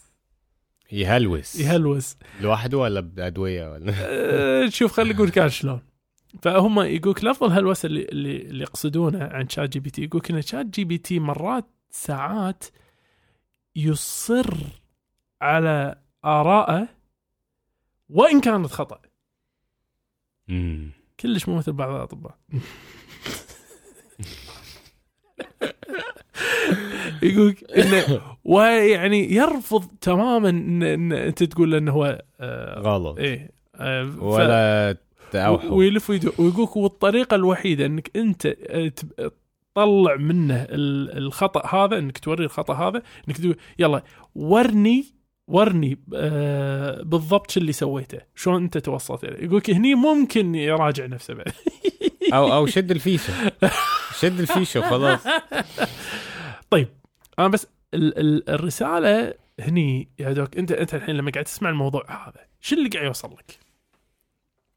يهلوس. يهلوس. لوحده ولا بأدوية ولا؟ آه، شوف خليني أقول كان شلون. فهم يقولك الأفضل هلوسة اللي اللي, اللي يقصدونه عن ChatGPT. يقولك إن ChatGPT مرات ساعات يصر على ارائه وإن كانت خطأ. مم. كلش مو مثل بعض الأطباء. يقولك إنه ويعني يرفض تماما ان, إن أنت تقول له إنه هو آه غلط. إيه آه ف- ولا و- تأوحوا ويلف ويقولك والطريقة الوحيدة إنك أنت آه، تطلع منه ال- الخطأ هذا إنك توري الخطأ هذا إنك تقول يلا ورني ورني آه بالضبط شو اللي سويته شلون أنت توصلت إليه. يقولك هني ممكن يراجع نفسه بعد. أو أو شد الفيشة. شد الفيشة وخلاص طيب أنا بس ال- ال- الرسالة هني يا دوك انت أنت الحين لما قاعد تسمع الموضوع هذا شو اللي قاعد يوصل لك؟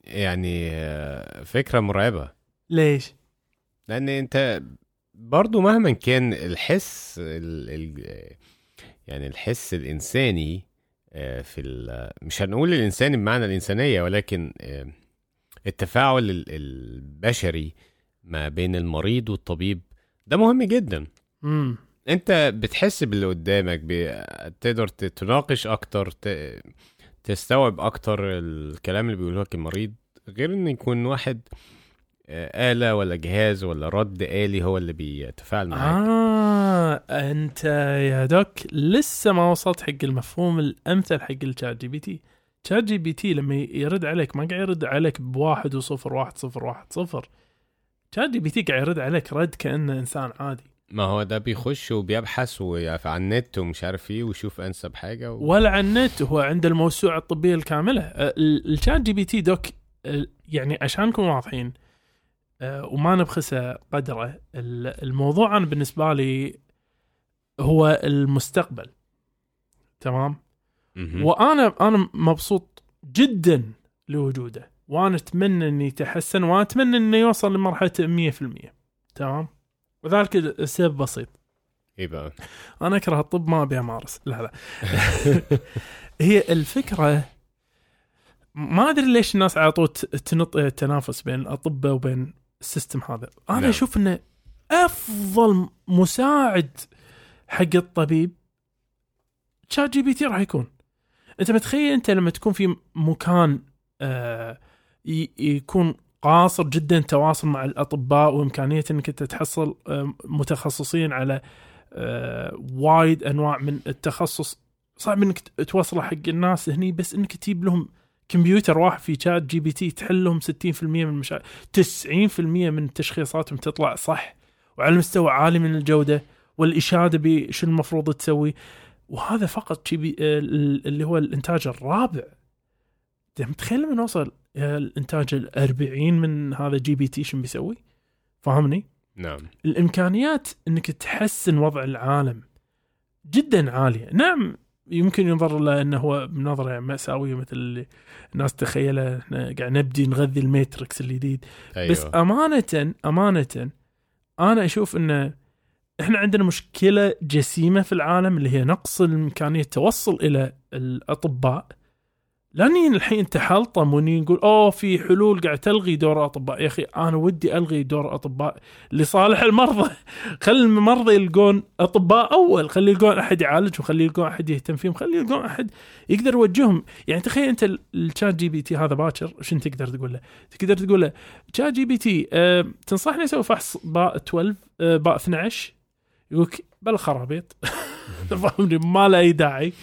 يعني فكرة مرعبة ليش؟ لأن أنت برضو مهما كان الحس ال ال يعني الحس الإنساني آه، في ال- مش هنقول الإنساني بمعنى الإنسانية ولكن آه، التفاعل ال- البشري ما بين المريض والطبيب ده مهم جدا امم انت بتحس باللي قدامك ب- تقدر ت- تناقش أكتر تستوعب أكتر الكلام اللي بيقوله لك المريض غير ان يكون واحد آه، آلة ولا جهاز ولا رد آلي هو اللي بيتفاعل معاك. آه أنت يا Doc لسه ما وصلت حق المفهوم الأمثل حق الشات جي بي تي ChatGPT لما يرد عليك ما قاعد يرد عليك بواحد وصفر واحد صفر واحد صفر. شات جي بي تي قاعد يرد عليك رد كأنه إنسان عادي. ما هو ده بيخش وبيبحث عن النت ومش عارف إيه ويشوف انسب حاجة و... ولا على النت هو عنده الموسوعة الطبية الكاملة. ال- ال ChatGPT Doc أه، يعني عشان نكون واضحين أه، وما نبخسه قدره ال- الموضوع أنا بالنسبة لي هو المستقبل. تمام؟ مهم. وأنا أنا مبسوط جدا لوجوده وأنا أتمنى انه يتحسن واتمنى إنه يوصل لمرحلة 100% تمام؟ وذلك السبب بسيط. بقى. أنا أكره الطب ما أبي أمارس. لا لا. هي الفكرة ما أدري ليش الناس على طول تنط التنافس بين الاطباء وبين ال system هذا. أنا نعم. أشوف إنه أفضل مساعد حق الطبيب ChatGPT راح يكون. أنت متخيل أنت لما تكون في مكان آه يكون قاصر جدا تواصل مع الأطباء وإمكانية إنك أنت تحصل آه، متخصصين على آه، وايد أنواع من التخصص. صعب إنك توصله حق الناس هني بس إنك تجيب لهم كمبيوتر واحد في ChatGPT تحل لهم 60% من المشا... 90% من تشخيصاتهم تطلع صح وعلى مستوى عالي من الجودة والإشادة بشو المفروض تسوي. وهذا فقط آه، ال- اللي هو الإنتاج الرابع. انت متخيل لما نوصل الإنتاج ال 40 من هذا GPT شو بيسوي؟ فاهمني؟ نعم. الإمكانيات إنك تحسن وضع العالم جدا عالية. نعم يمكن ينظر له إنه هو بنظرة مأساوية مثل اللي الناس تخيله. إحنا قاعد نبدي نغذي Matrix الجديد. أيوه. بس أمانة أمانة أنا أشوف إنه إحنا عندنا مشكلة جسيمة في العالم اللي هي نقص الامكانيه التوصل إلى الأطباء. لأني الحين تحلطم وني نقول أوه في حلول قاعد تلغي دور الاطباء يا أخي أنا ودي ألغي دور الاطباء لصالح المرضى. خلي المرضى يلقون أطباء أول. خلي يلقون أحد يعالجهم خلي يلقون أحد يهتم فيهم خلي يلقون أحد يقدر يوجههم. يعني تخيل أنت ال- ال ChatGPT هذا باكر شنو تقدر تقول له؟ تقدر تقول له ChatGPT أه تنصحني أسوي فحص باء 12 أه باء 12 يقولك بلا خرابيط. فاهمني ما له أي داعي.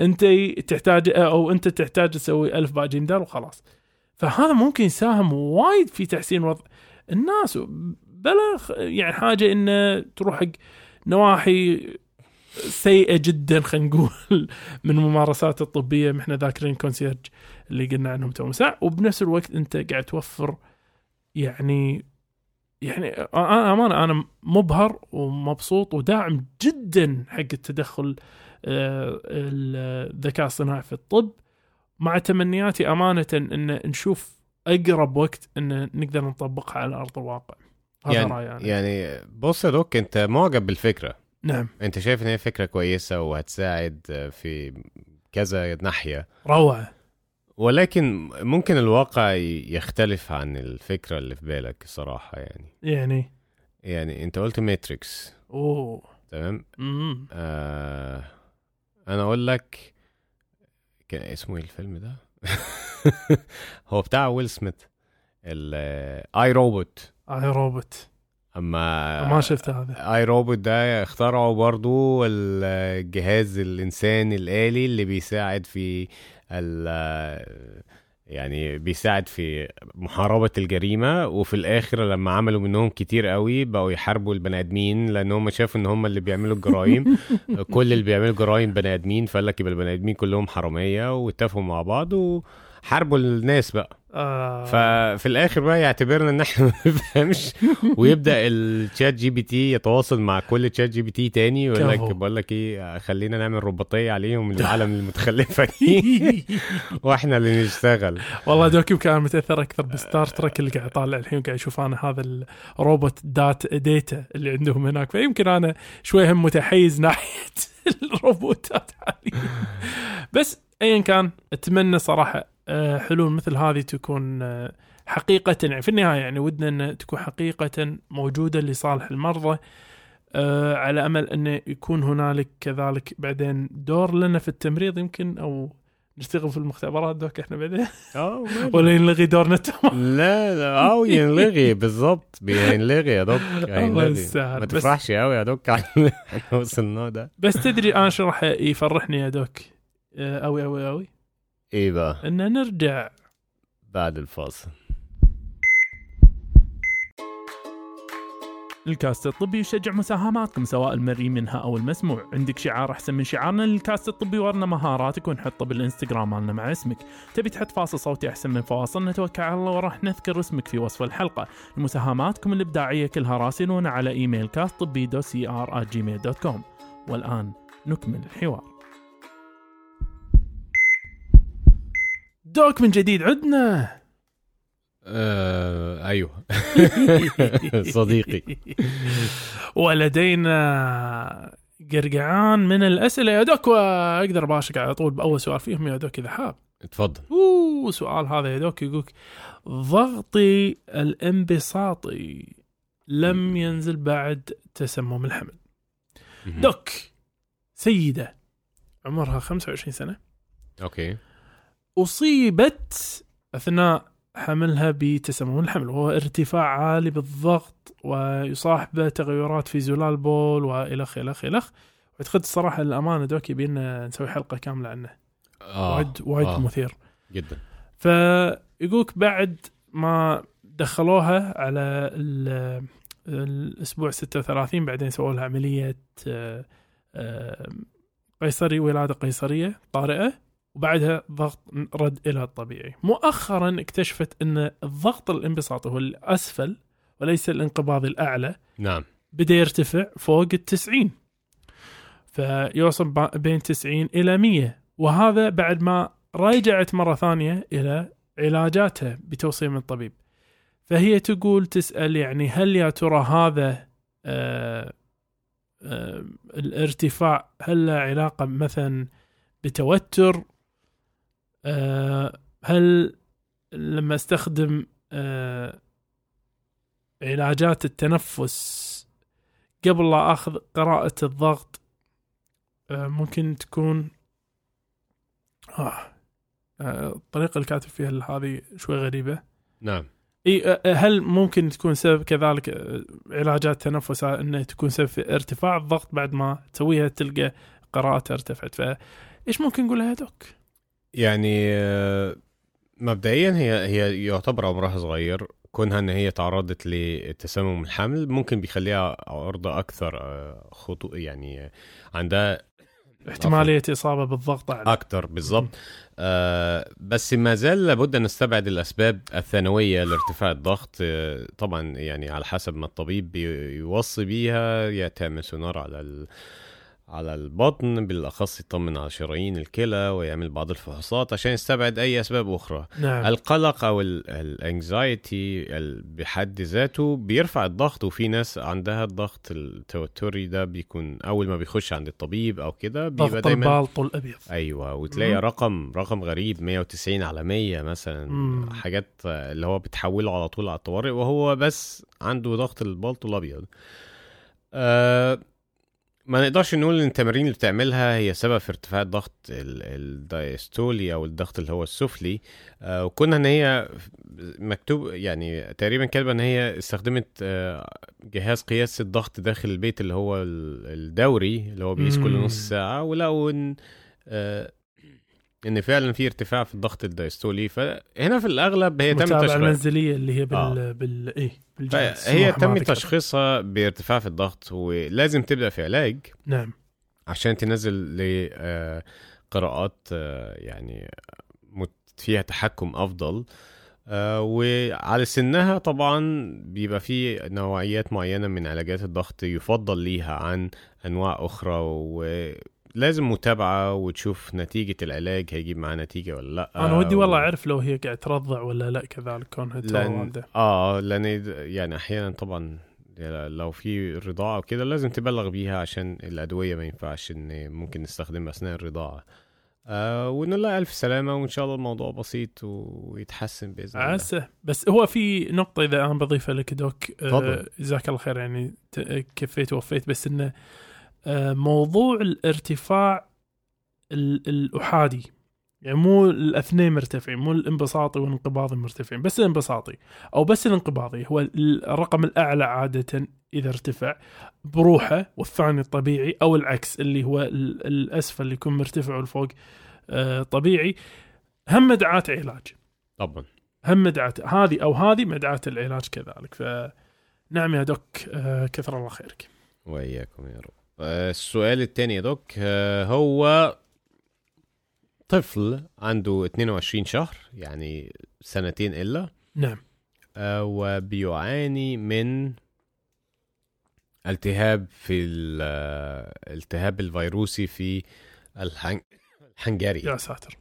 انت تحتاج أو انت تحتاج تسوي ألف باء جيم دال وخلاص. فهذا ممكن يساهم وايد في تحسين وضع الناس. بلا يعني حاجة انه تروح حق نواحي سيئة جدا خلينا نقول من الممارسات الطبية. إحنا ذاكرين concierge اللي قلنا عنهم تو ساعة. وبنفس الوقت أنت قاعد توفر يعني يعني أنا أمانة أنا مبهر ومبسوط وداعم جدا حق التدخل الذكاء الصناعي في الطب مع تمنياتي أمانة إن نشوف أقرب وقت إن نقدر نطبقها على أرض الواقع. هذا يعني رأيي أنا. يعني بص يا دوك أنت معجب بالفكرة. نعم. أنت شايف إن هي فكرة كويسة وهتساعد في كذا ناحية. روعة. ولكن ممكن الواقع يختلف عن الفكرة اللي في بالك الصراحه يعني. يعني؟ يعني أنت قلت Matrix أوه. تمام؟ امم آه أنا أقول لك كان اسمه إيه الفيلم ده؟ هو بتاع ويل سميث ال I, Robot. I, Robot. أما ما شفت هذا. I, Robot ده اخترعوا برضو الجهاز الانساني الآلي اللي بيساعد في ال يعني بيساعد في محاربة الجريمة وفي الآخر لما عملوا منهم كتير قوي بقوا يحاربوا البني آدمين لأن هم شافوا إن هم اللي بيعملوا الجرائم. كل اللي بيعملوا جرائم بني آدمين فقال لك يبقى البني آدمين كلهم حرامية واتفقوا مع بعض وحاربوا الناس بقى. آه. ففي الآخر بقى يعتبرنا إن إحنا ما بنفهمش. ويبدأ ال ChatGPT يتواصل مع كل ChatGPT تاني ويقول لك. بقول لك إيه خلينا نعمل رباطيه عليهم العالم المتخلفة دي. وإحنا اللي نشتغل. والله دوكي كان متأثر أكثر بستار ترك اللي قاعد طالع الحين وقاعد أشوف أنا هذا الروبوت دات ديتا اللي عندهم هناك. فيمكن أنا شوي هم متحيز ناحية الروبوتات حاليا. بس ايا كان أتمنى صراحة حلول مثل هذه تكون آه، حقيقة. يعني في النهاية يعني ودنا أن تكون حقيقة موجودة لصالح المرضى. آه، على أمل أن يكون هنالك كذلك بعدين دور لنا في التمريض يمكن أو نشتغل في المختبرات دوك إحنا بعدين. ولا ينلغي دورنا تمام. لا لا أو ينلغي بالظبط بينلغي يا دوك الله هينلغي يستاهل. ما تفرحش قوي يا دوك إحنا وصلنا ده. بس تدري أنا شو راح يفرحني يا دوك؟ آه، أوي أوي؟ بقى إن نرجع. بعد الفاصل. الكاست الطبي يشجع مساهماتكم سواء المرئي منها أو المسموع. عندك شعار أحسن من شعارنا للكاست الطبي ورنا مهاراتك ونحطه بالإنستغرام مالنا مع اسمك. تبي تحط فاصل صوتي أحسن من فواصل نتوكل على الله وراح نذكر اسمك في وصف الحلقة. مساهماتكم الإبداعية كلها راسلونا على إيميل كاست طبي دو سي ار Gmail dot com والآن نكمل الحوار. doc من جديد عدنا. آه أيوه. صديقي. ولدينا قرقعان من الأسئلة. يا doc وأقدر باشك على طول بأول سؤال فيهم يا doc إذا حاب. اتفضل أوه سؤال هذا يا دوك يقولك ضغطي الانبساطي لم ينزل بعد تسمم الحمل. دوك سيدة عمرها 25 سنة. أوكي. أصيبت أثناء حملها بتسمم الحمل وهو ارتفاع عالي بالضغط ويصاحبه تغيرات في زلال بول وإلخ إلخ إلخ وأعتقد الصراحة للأمانة دوكي بينا نسوي حلقة كاملة عنه. آه وايد وايد آه. مثير. جدا. فيقولك بعد ما دخلوها على ال- الأسبوع 36 بعدين سووا لها عملية آه، آه، قيصري ولادة قيصرية طارئة. وبعدها ضغط رد إلى الطبيعي. مؤخرا اكتشفت أن الضغط الانبساطي هو الأسفل وليس الانقباضي الأعلى. نعم. بدأ يرتفع فوق التسعين. فيوصل با- بين 90 إلى 100 وهذا بعد ما رجعت مرة ثانية إلى علاجاتها بتوصية من الطبيب. فهي تقول تسأل يعني هل يا ترى هذا آه آه الارتفاع هل له علاقة مثلا بتوتر هل لما أستخدم آه علاجات التنفس قبل لا أخذ قراءة الضغط آه، ممكن تكون آه آه، الطريقة اللي كاتب فيها هذه شوي غريبة. نعم. إي آه، هل ممكن تكون سبب كذلك آه، علاجات تنفس إنه تكون سبب في ارتفاع الضغط بعد ما تسويها تلقى قراءتها ارتفعت فإيش ممكن نقولها يا دوك؟ يعني آه، مبدئيا هي هي يعتبر عمرها صغير. كونها إن هي تعرضت لتسمم الحمل ممكن بيخليها عرضة أكثر آه، خطو يعني آه، عندها احتمالية إصابة بالضغط اعلى أكتر بالظبط آه بس ما زال لابد أن نستبعد الأسباب الثانوية لارتفاع الضغط آه طبعا يعني على حسب ما الطبيب بيوصي بيها يا تعمل سونار على ال على البطن بالأخص يطمن على شرايين الكلى ويعمل بعض الفحوصات عشان يستبعد أي أسباب أخرى. نعم. القلق أو الانكزايتي بحد ذاته بيرفع الضغط وفي ناس عندها الضغط التوتري ده بيكون أول ما بيخش عند الطبيب أو كده بيبقى ضغط دايما البالط الابيض أيوه وتلاقي مم. رقم رقم غريب 190 على 100 مثلا. مم. حاجات اللي هو بتحوله على طول على الطوارئ وهو بس عنده ضغط البلطو الابيض أه ما نقدرش نقول إن التمارين اللي بتعملها هي سبب في ارتفاع الضغط ال- الدياستولي أو الضغط اللي هو السفلي أه وكنا إن هي مكتوب يعني تقريبا كاتبة إن هي استخدمت آه، جهاز قياس الضغط داخل البيت اللي هو ال- الدوري اللي هو بيقيس كل. نص ساعة ولقوا إن آه، إن فعلا في ارتفاع في الضغط الدياستولي فهنا في الأغلب هي تم المتابعة تشخيص المنزلية اللي هي بال آه. بال إيه هي تم. تشخيصها بارتفاع في الضغط ولازم تبدأ في علاج نعم عشان تنزل لقراءات يعني مت- فيها تحكم أفضل آه، وعلى سنها طبعا بيبقى في نوعيات معينة من علاجات الضغط يفضل ليها عن أنواع أخرى ولازم متابعة وتشوف نتيجة العلاج هيجيب معاه نتيجة ولا لأ. أنا ودي والله أعرف لو هي قاعد ترضع ولا لأ كذلك كونها والده آه لأن يعني أحيانا طبعا لو في رضاعة وكده لازم تبلغ بيها عشان الأدوية ما ينفعش إن ممكن نستخدمها أثناء الرضاعة. آه ونقول لها ألف سلامة وإن شاء الله الموضوع بسيط ويتحسن بإذن الله. عسى. بس هو في نقطة إذا أنا بضيفها لك دوك آه،. جزاك الله خير يعني كفيت ووفيت بس آه، موضوع الارتفاع ال- الأحادي. يعني مو الاثنين مرتفعين مو الانبساطي والانقباضي مرتفعين بس الانبساطي. أو بس الانقباضي هو الرقم الأعلى عادة إذا ارتفع بروحه والثاني الطبيعي أو العكس اللي هو ال- الأسفل اللي يكون مرتفع والفوق آه، طبيعي. هم مدعاة علاج. طبعا. هم مدعاة هذه أو هذه مدعاة العلاج كذلك. ف نعم يا دوك آه كثر الله خيرك. وإياكم يا رب. آه، السؤال التاني يا دوك آه، هو طفل عنده 22 شهر يعني سنتين إلا نعم. آه، وبيعاني من التهاب في ال- آه، الالتهاب الفيروسي في الحن... الحنجري. يا ساتر.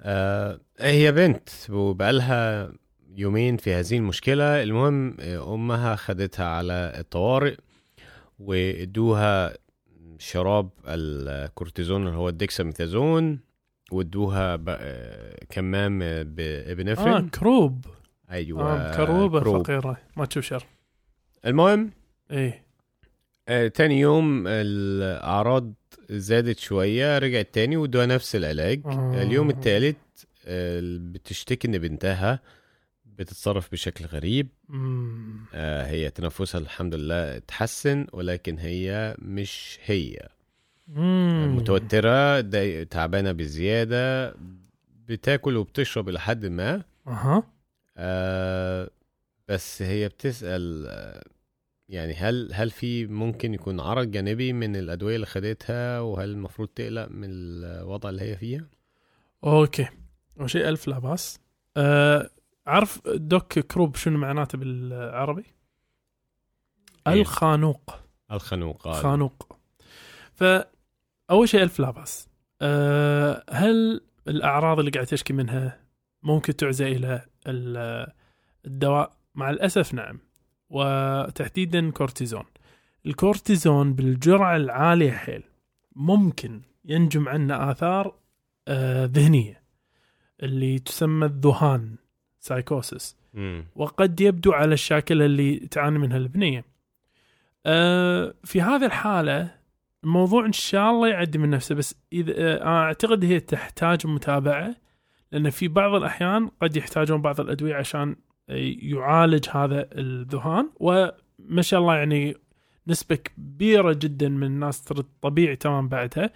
آه هي بنت وبقالها يومين في هذه المشكلة المهم أمها خدتها على الطوارئ وادوها شراب الكورتيزون اللي هو الديكساميثازون وادوها آه، كمام بإبينفرين. آه croup. أيوه آه croup ه croup. فقيره ما تشوف شر. المهم إيه. آه، تاني يوم الأعراض زادت شوية رجعت تاني وادوها نفس العلاج. آه. اليوم التالت آه، بتشتكي إن بنتها بتتصرف بشكل غريب. مم. آه، هي تنفسها الحمد لله اتحسن ولكن هي مش هي. مم. متوترة تعبانة بزيادة بتاكل وبتشرب إلى حد ما. أها. آه بس هي بتسأل يعني هل هل في ممكن يكون عرض جانبي من الأدوية اللي خدتها؟ وهل المفروض تقلق من الوضع اللي هي فيه؟ أوكي. اول شيء ألف لا بأس. آه عارف doc croup شنو معناته بالعربي؟ إيه. الخانوق. الخنوق آه. خانوق. فاول شيء ألف لا بأس. أه هل الأعراض اللي قاعد تشكي منها ممكن تعزى إلى ال- الدواء؟ مع الأسف نعم. وتحديدا كورتيزون. الكورتيزون بالجرعة العالية حيل ممكن ينجم عنه آثار آه ذهنية اللي تسمى الذهان. سايكوسس مم. وقد يبدو على الشاكلة اللي تعاني منها البنية. أه في هذه الحالة الموضوع إن شاء الله يعدي من نفسه بس إذا أه أعتقد هي تحتاج متابعة لأن في بعض الأحيان قد يحتاجون بعض الأدوية عشان يعالج هذا الذهان. وما شاء الله يعني نسبة كبيرة جدا من الناس ترد طبيعي تمام بعدها.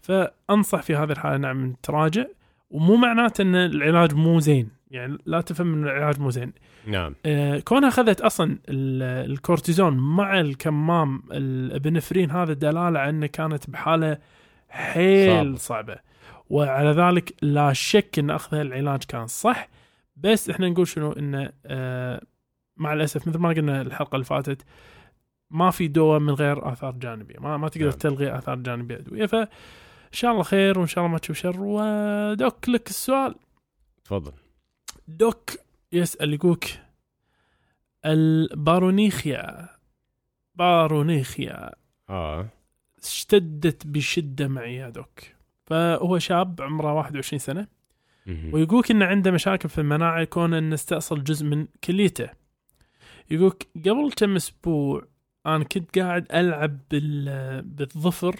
فأنصح في هذه الحالة نعم تراجع. ومو معناته أن العلاج مو زين. يعني لا تفهم إن العلاج مو زين. نعم. آه، كونها أخذت أصلا ال- الكورتيزون مع الكمام الإبنفرين هذا دلالة على إنه كانت بحالة حيل صعبة. صعبة. وعلى ذلك لا شك إن اخذها العلاج كان صح. بس إحنا نقول شنو؟ انه آه، مع الأسف مثل ما قلنا الحلقة اللي فاتت ما في دواء من غير آثار جانبية. ما ما تقدر نعم. تلغي آثار جانبية أدوية. ف إن شاء الله خير وإن شاء الله ما تشوف شر. ودوك لك السؤال. تفضل. دوك يسأل يقولك البارونيخيا بارونيخيا آه. اشتدت بشدة معي يا دوك. فهو شاب عمره 21 سنة. مهم. ويقولك إنه عنده مشاكل في المناعة كون إنه استأصل جزء من كليته. يقولك قبل كم أسبوع أنا كنت قاعد ألعب بال- بالظفر.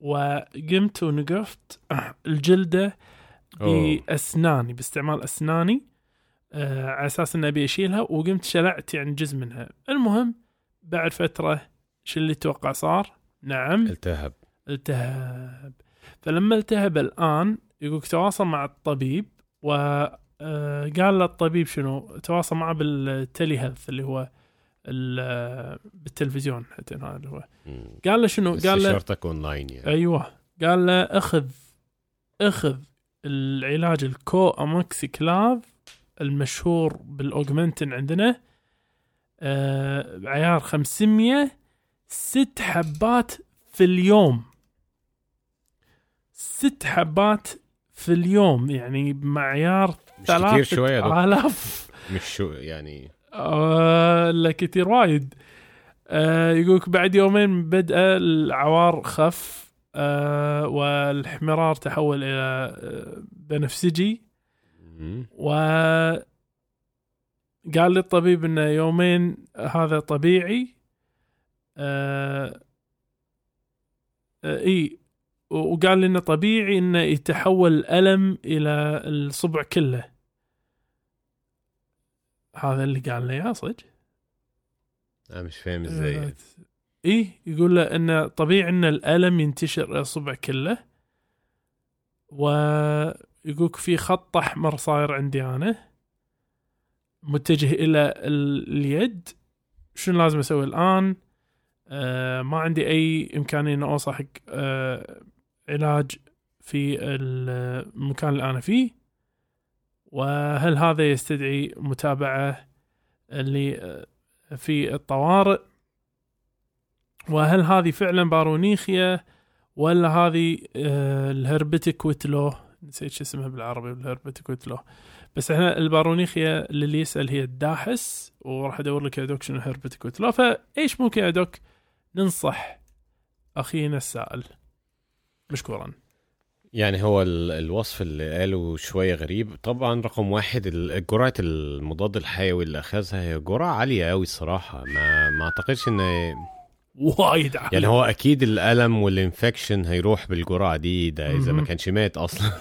وقمت ونقفت الجلدة. بأسناني باستعمال أسناني آه على أساس إني أبي أشيلها وقمت شلعت يعني جزء منها. المهم بعد فترة شو اللي توقع صار. نعم. التهب. التهب. فلما التهب الآن يقولك تواصل مع الطبيب و آه، قال له الطبيب شنو؟ تواصل معه بالتلي هيلث اللي هو بالتلفزيون حتى هذا هو. قال له شنو؟ قال له استشارتك اونلاين يعني. أيوه. قال له أخذ أخذ العلاج ال co-amoxiclav المشهور بال Augmentin عندنا آه بعيار 500 ست حبات في اليوم. ست حبات في اليوم يعني بمعيار مش كتير شوية يا دكتور. آلاف. مش شو يعني لا كثير وايد. آه يقولك بعد يومين بدأ العوار خف آه والحمرار تحول إلى آه بنفسجي. مم. وقال لي الطبيب إنه يومين هذا طبيعي. آه آه إي وقال لي انه طبيعي إنه يتحول الالم إلى الصبع كله. هذا اللي قال لي يا صدق. أنا مش فاهم إزاي يعني. إيه يقول له إنه طبيعي إن الألم ينتشر إلى الصبع كله ويقولك في خط أحمر صاير عندي أنا. متجه إلى ال- اليد. شنو لازم أسوي الآن؟ آه ما عندي أي إمكانية ان أوصل حق آه علاج في المكان اللي أنا فيه. وهل هذا يستدعي متابعة اللي آه، في الطوارئ؟ وهل هذه فعلا بارونيخيا ولا هذه آه، الهربتك ويتلو؟ نسيت شو اسمها بالعربي الهربتك ويتلو. بس إحنا البارونيخيا اللي يسأل هي الداحس وراح أدور لك يا دوك شنو هربتك ويتلو. فإيش ممكن يا دوك؟ ننصح أخينا السائل. مشكورا. يعني هو ال- الوصف اللي قاله شوية غريب. طبعا رقم واحد جرعة المضاد الحيوي اللي أخذها هي جرعة عالية قوي الصراحة. ما ما أعتقدش إن وايد عالي. يعني هو أكيد الألم وال infection هيروح بالجرعة دي ده إذا ما. كانش مات أصلا.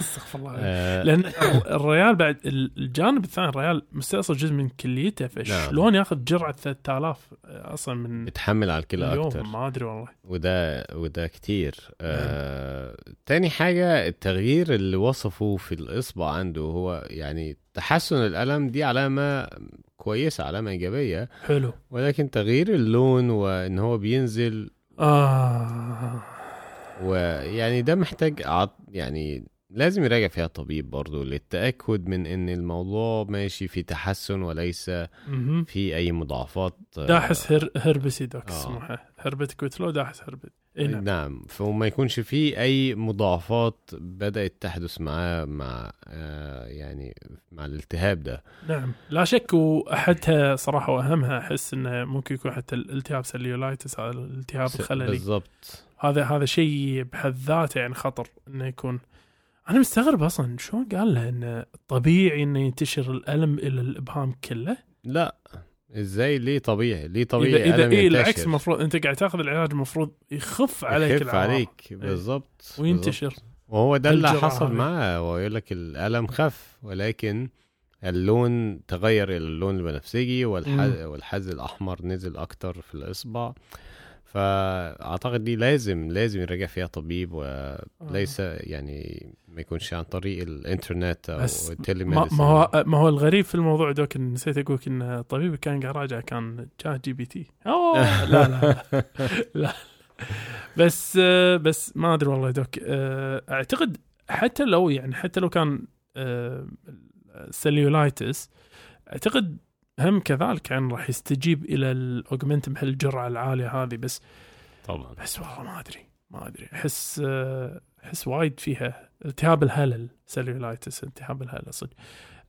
استغفر الله. آه، لأن الريال بعد الجانب الثاني الريال مستأصل جزء من كليته فشلون ياخذ جرعة 3000 أصلا من بتحمل على الكلى أكتر. ما أدري والله. وده وده كتير. آه تاني حاجة التغيير اللي وصفه في الإصبع عنده هو يعني تحسن الألم دي علامة كويسة علامة إيجابية حلو ولكن تغيير اللون وإن هو بينزل آه. ويعني ده محتاج عط يعني لازم يراجع فيها الطبيب برضه للتأكد من إن الموضوع ماشي في تحسن وليس. في أي مضاعفات داحس هر... هربسي doc آه. اسمه herpetic whitlow داحس herpetic اي نعم. نعم. فما يكونش فيه أي مضاعفات بدأت تحدث معاه مع آه يعني مع الالتهاب ده. نعم. لا شك واحدها صراحة وأهمها أحس إنه ممكن يكون حتى الالتهاب cellulitis هذا الالتهاب الخلوي. بالضبط. هذا هذا شيء بحد ذاته يعني خطر إنه يكون. أنا مستغرب أصلا شلون قال له انه طبيعي إنه ينتشر الألم إلى الأبهام كله؟ لا. إزاي ليه طبيعي ليه طبيعي إذا إيه ينتشر؟ العكس المفروض أنت قاعد تاخذ العلاج المفروض يخف عليك يخف عليك بالظبط بالظبط. وينتشر وهو ده اللي حصل. معاه هو يقول لك الألم خف ولكن اللون تغير إلى اللون البنفسجي والحز. والحز الأحمر نزل أكتر في الإصبع فأعتقد دي لازم لازم يراجع فيها طبيب وليس يعني ما يكونش عن طريق الإنترنت أو بس ما, ما هو ما هو الغريب في الموضوع doc نسيت أقول إن الطبيب كان قاعد راجع كان ChatGPT أوه لا لا. لا. بس آه، بس ما أدري والله doc. آه، أعتقد حتى لو يعني حتى لو كان آه، cellulitis أعتقد هم كذلك يعني راح يستجيب إلى ال Augmentin بهالجرعه العالية هذه بس طبعا. بس والله ما أدري ما أدري. أحس أحس وايد فيها التهاب الهلل cellulitis التهاب الهلل صدق.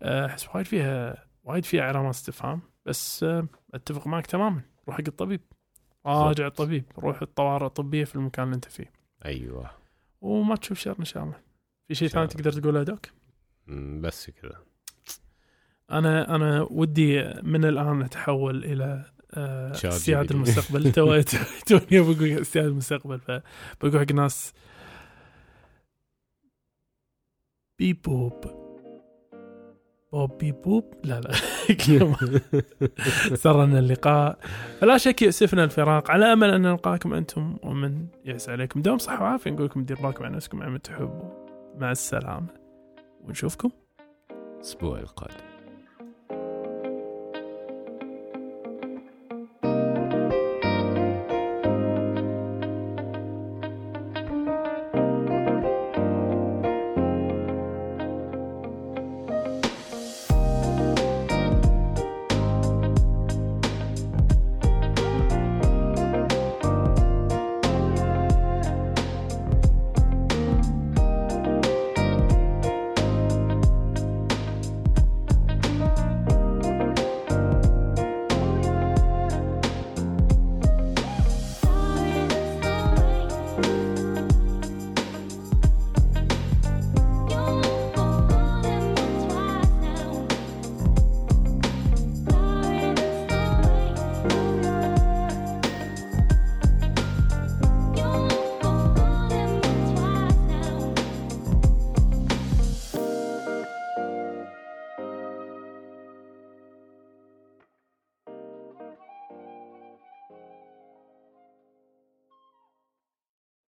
أحس وايد فيها وايد فيها علامات استفهام بس آه، أتفق معك تماما. روح حق الطبيب. راجع الطبيب. روح الطوارئ الطبية في المكان اللي أنت فيه. أيوه. وما تشوف شر إن شاء الله. في شيء ثاني تقدر تقوله doc؟ بس كده أنا أنا ودي من الآن نتحول إلى آه، استيعاد تي. المستقبل. تو توني بقول استيعاد المستقبل فبقول حق ناس. بيب بوب. بوب بيب بوب؟ لا لا. سرنا اللقاء. فلا شك يأسفنا الفراق. على أمل أن نلقاكم أنتم ومن يعز عليكم. دوم صحة وعافية. نقول لكم دير بالكم على نفسكم على من تحبوا مع السلامة. ونشوفكم. الأسبوع القادم.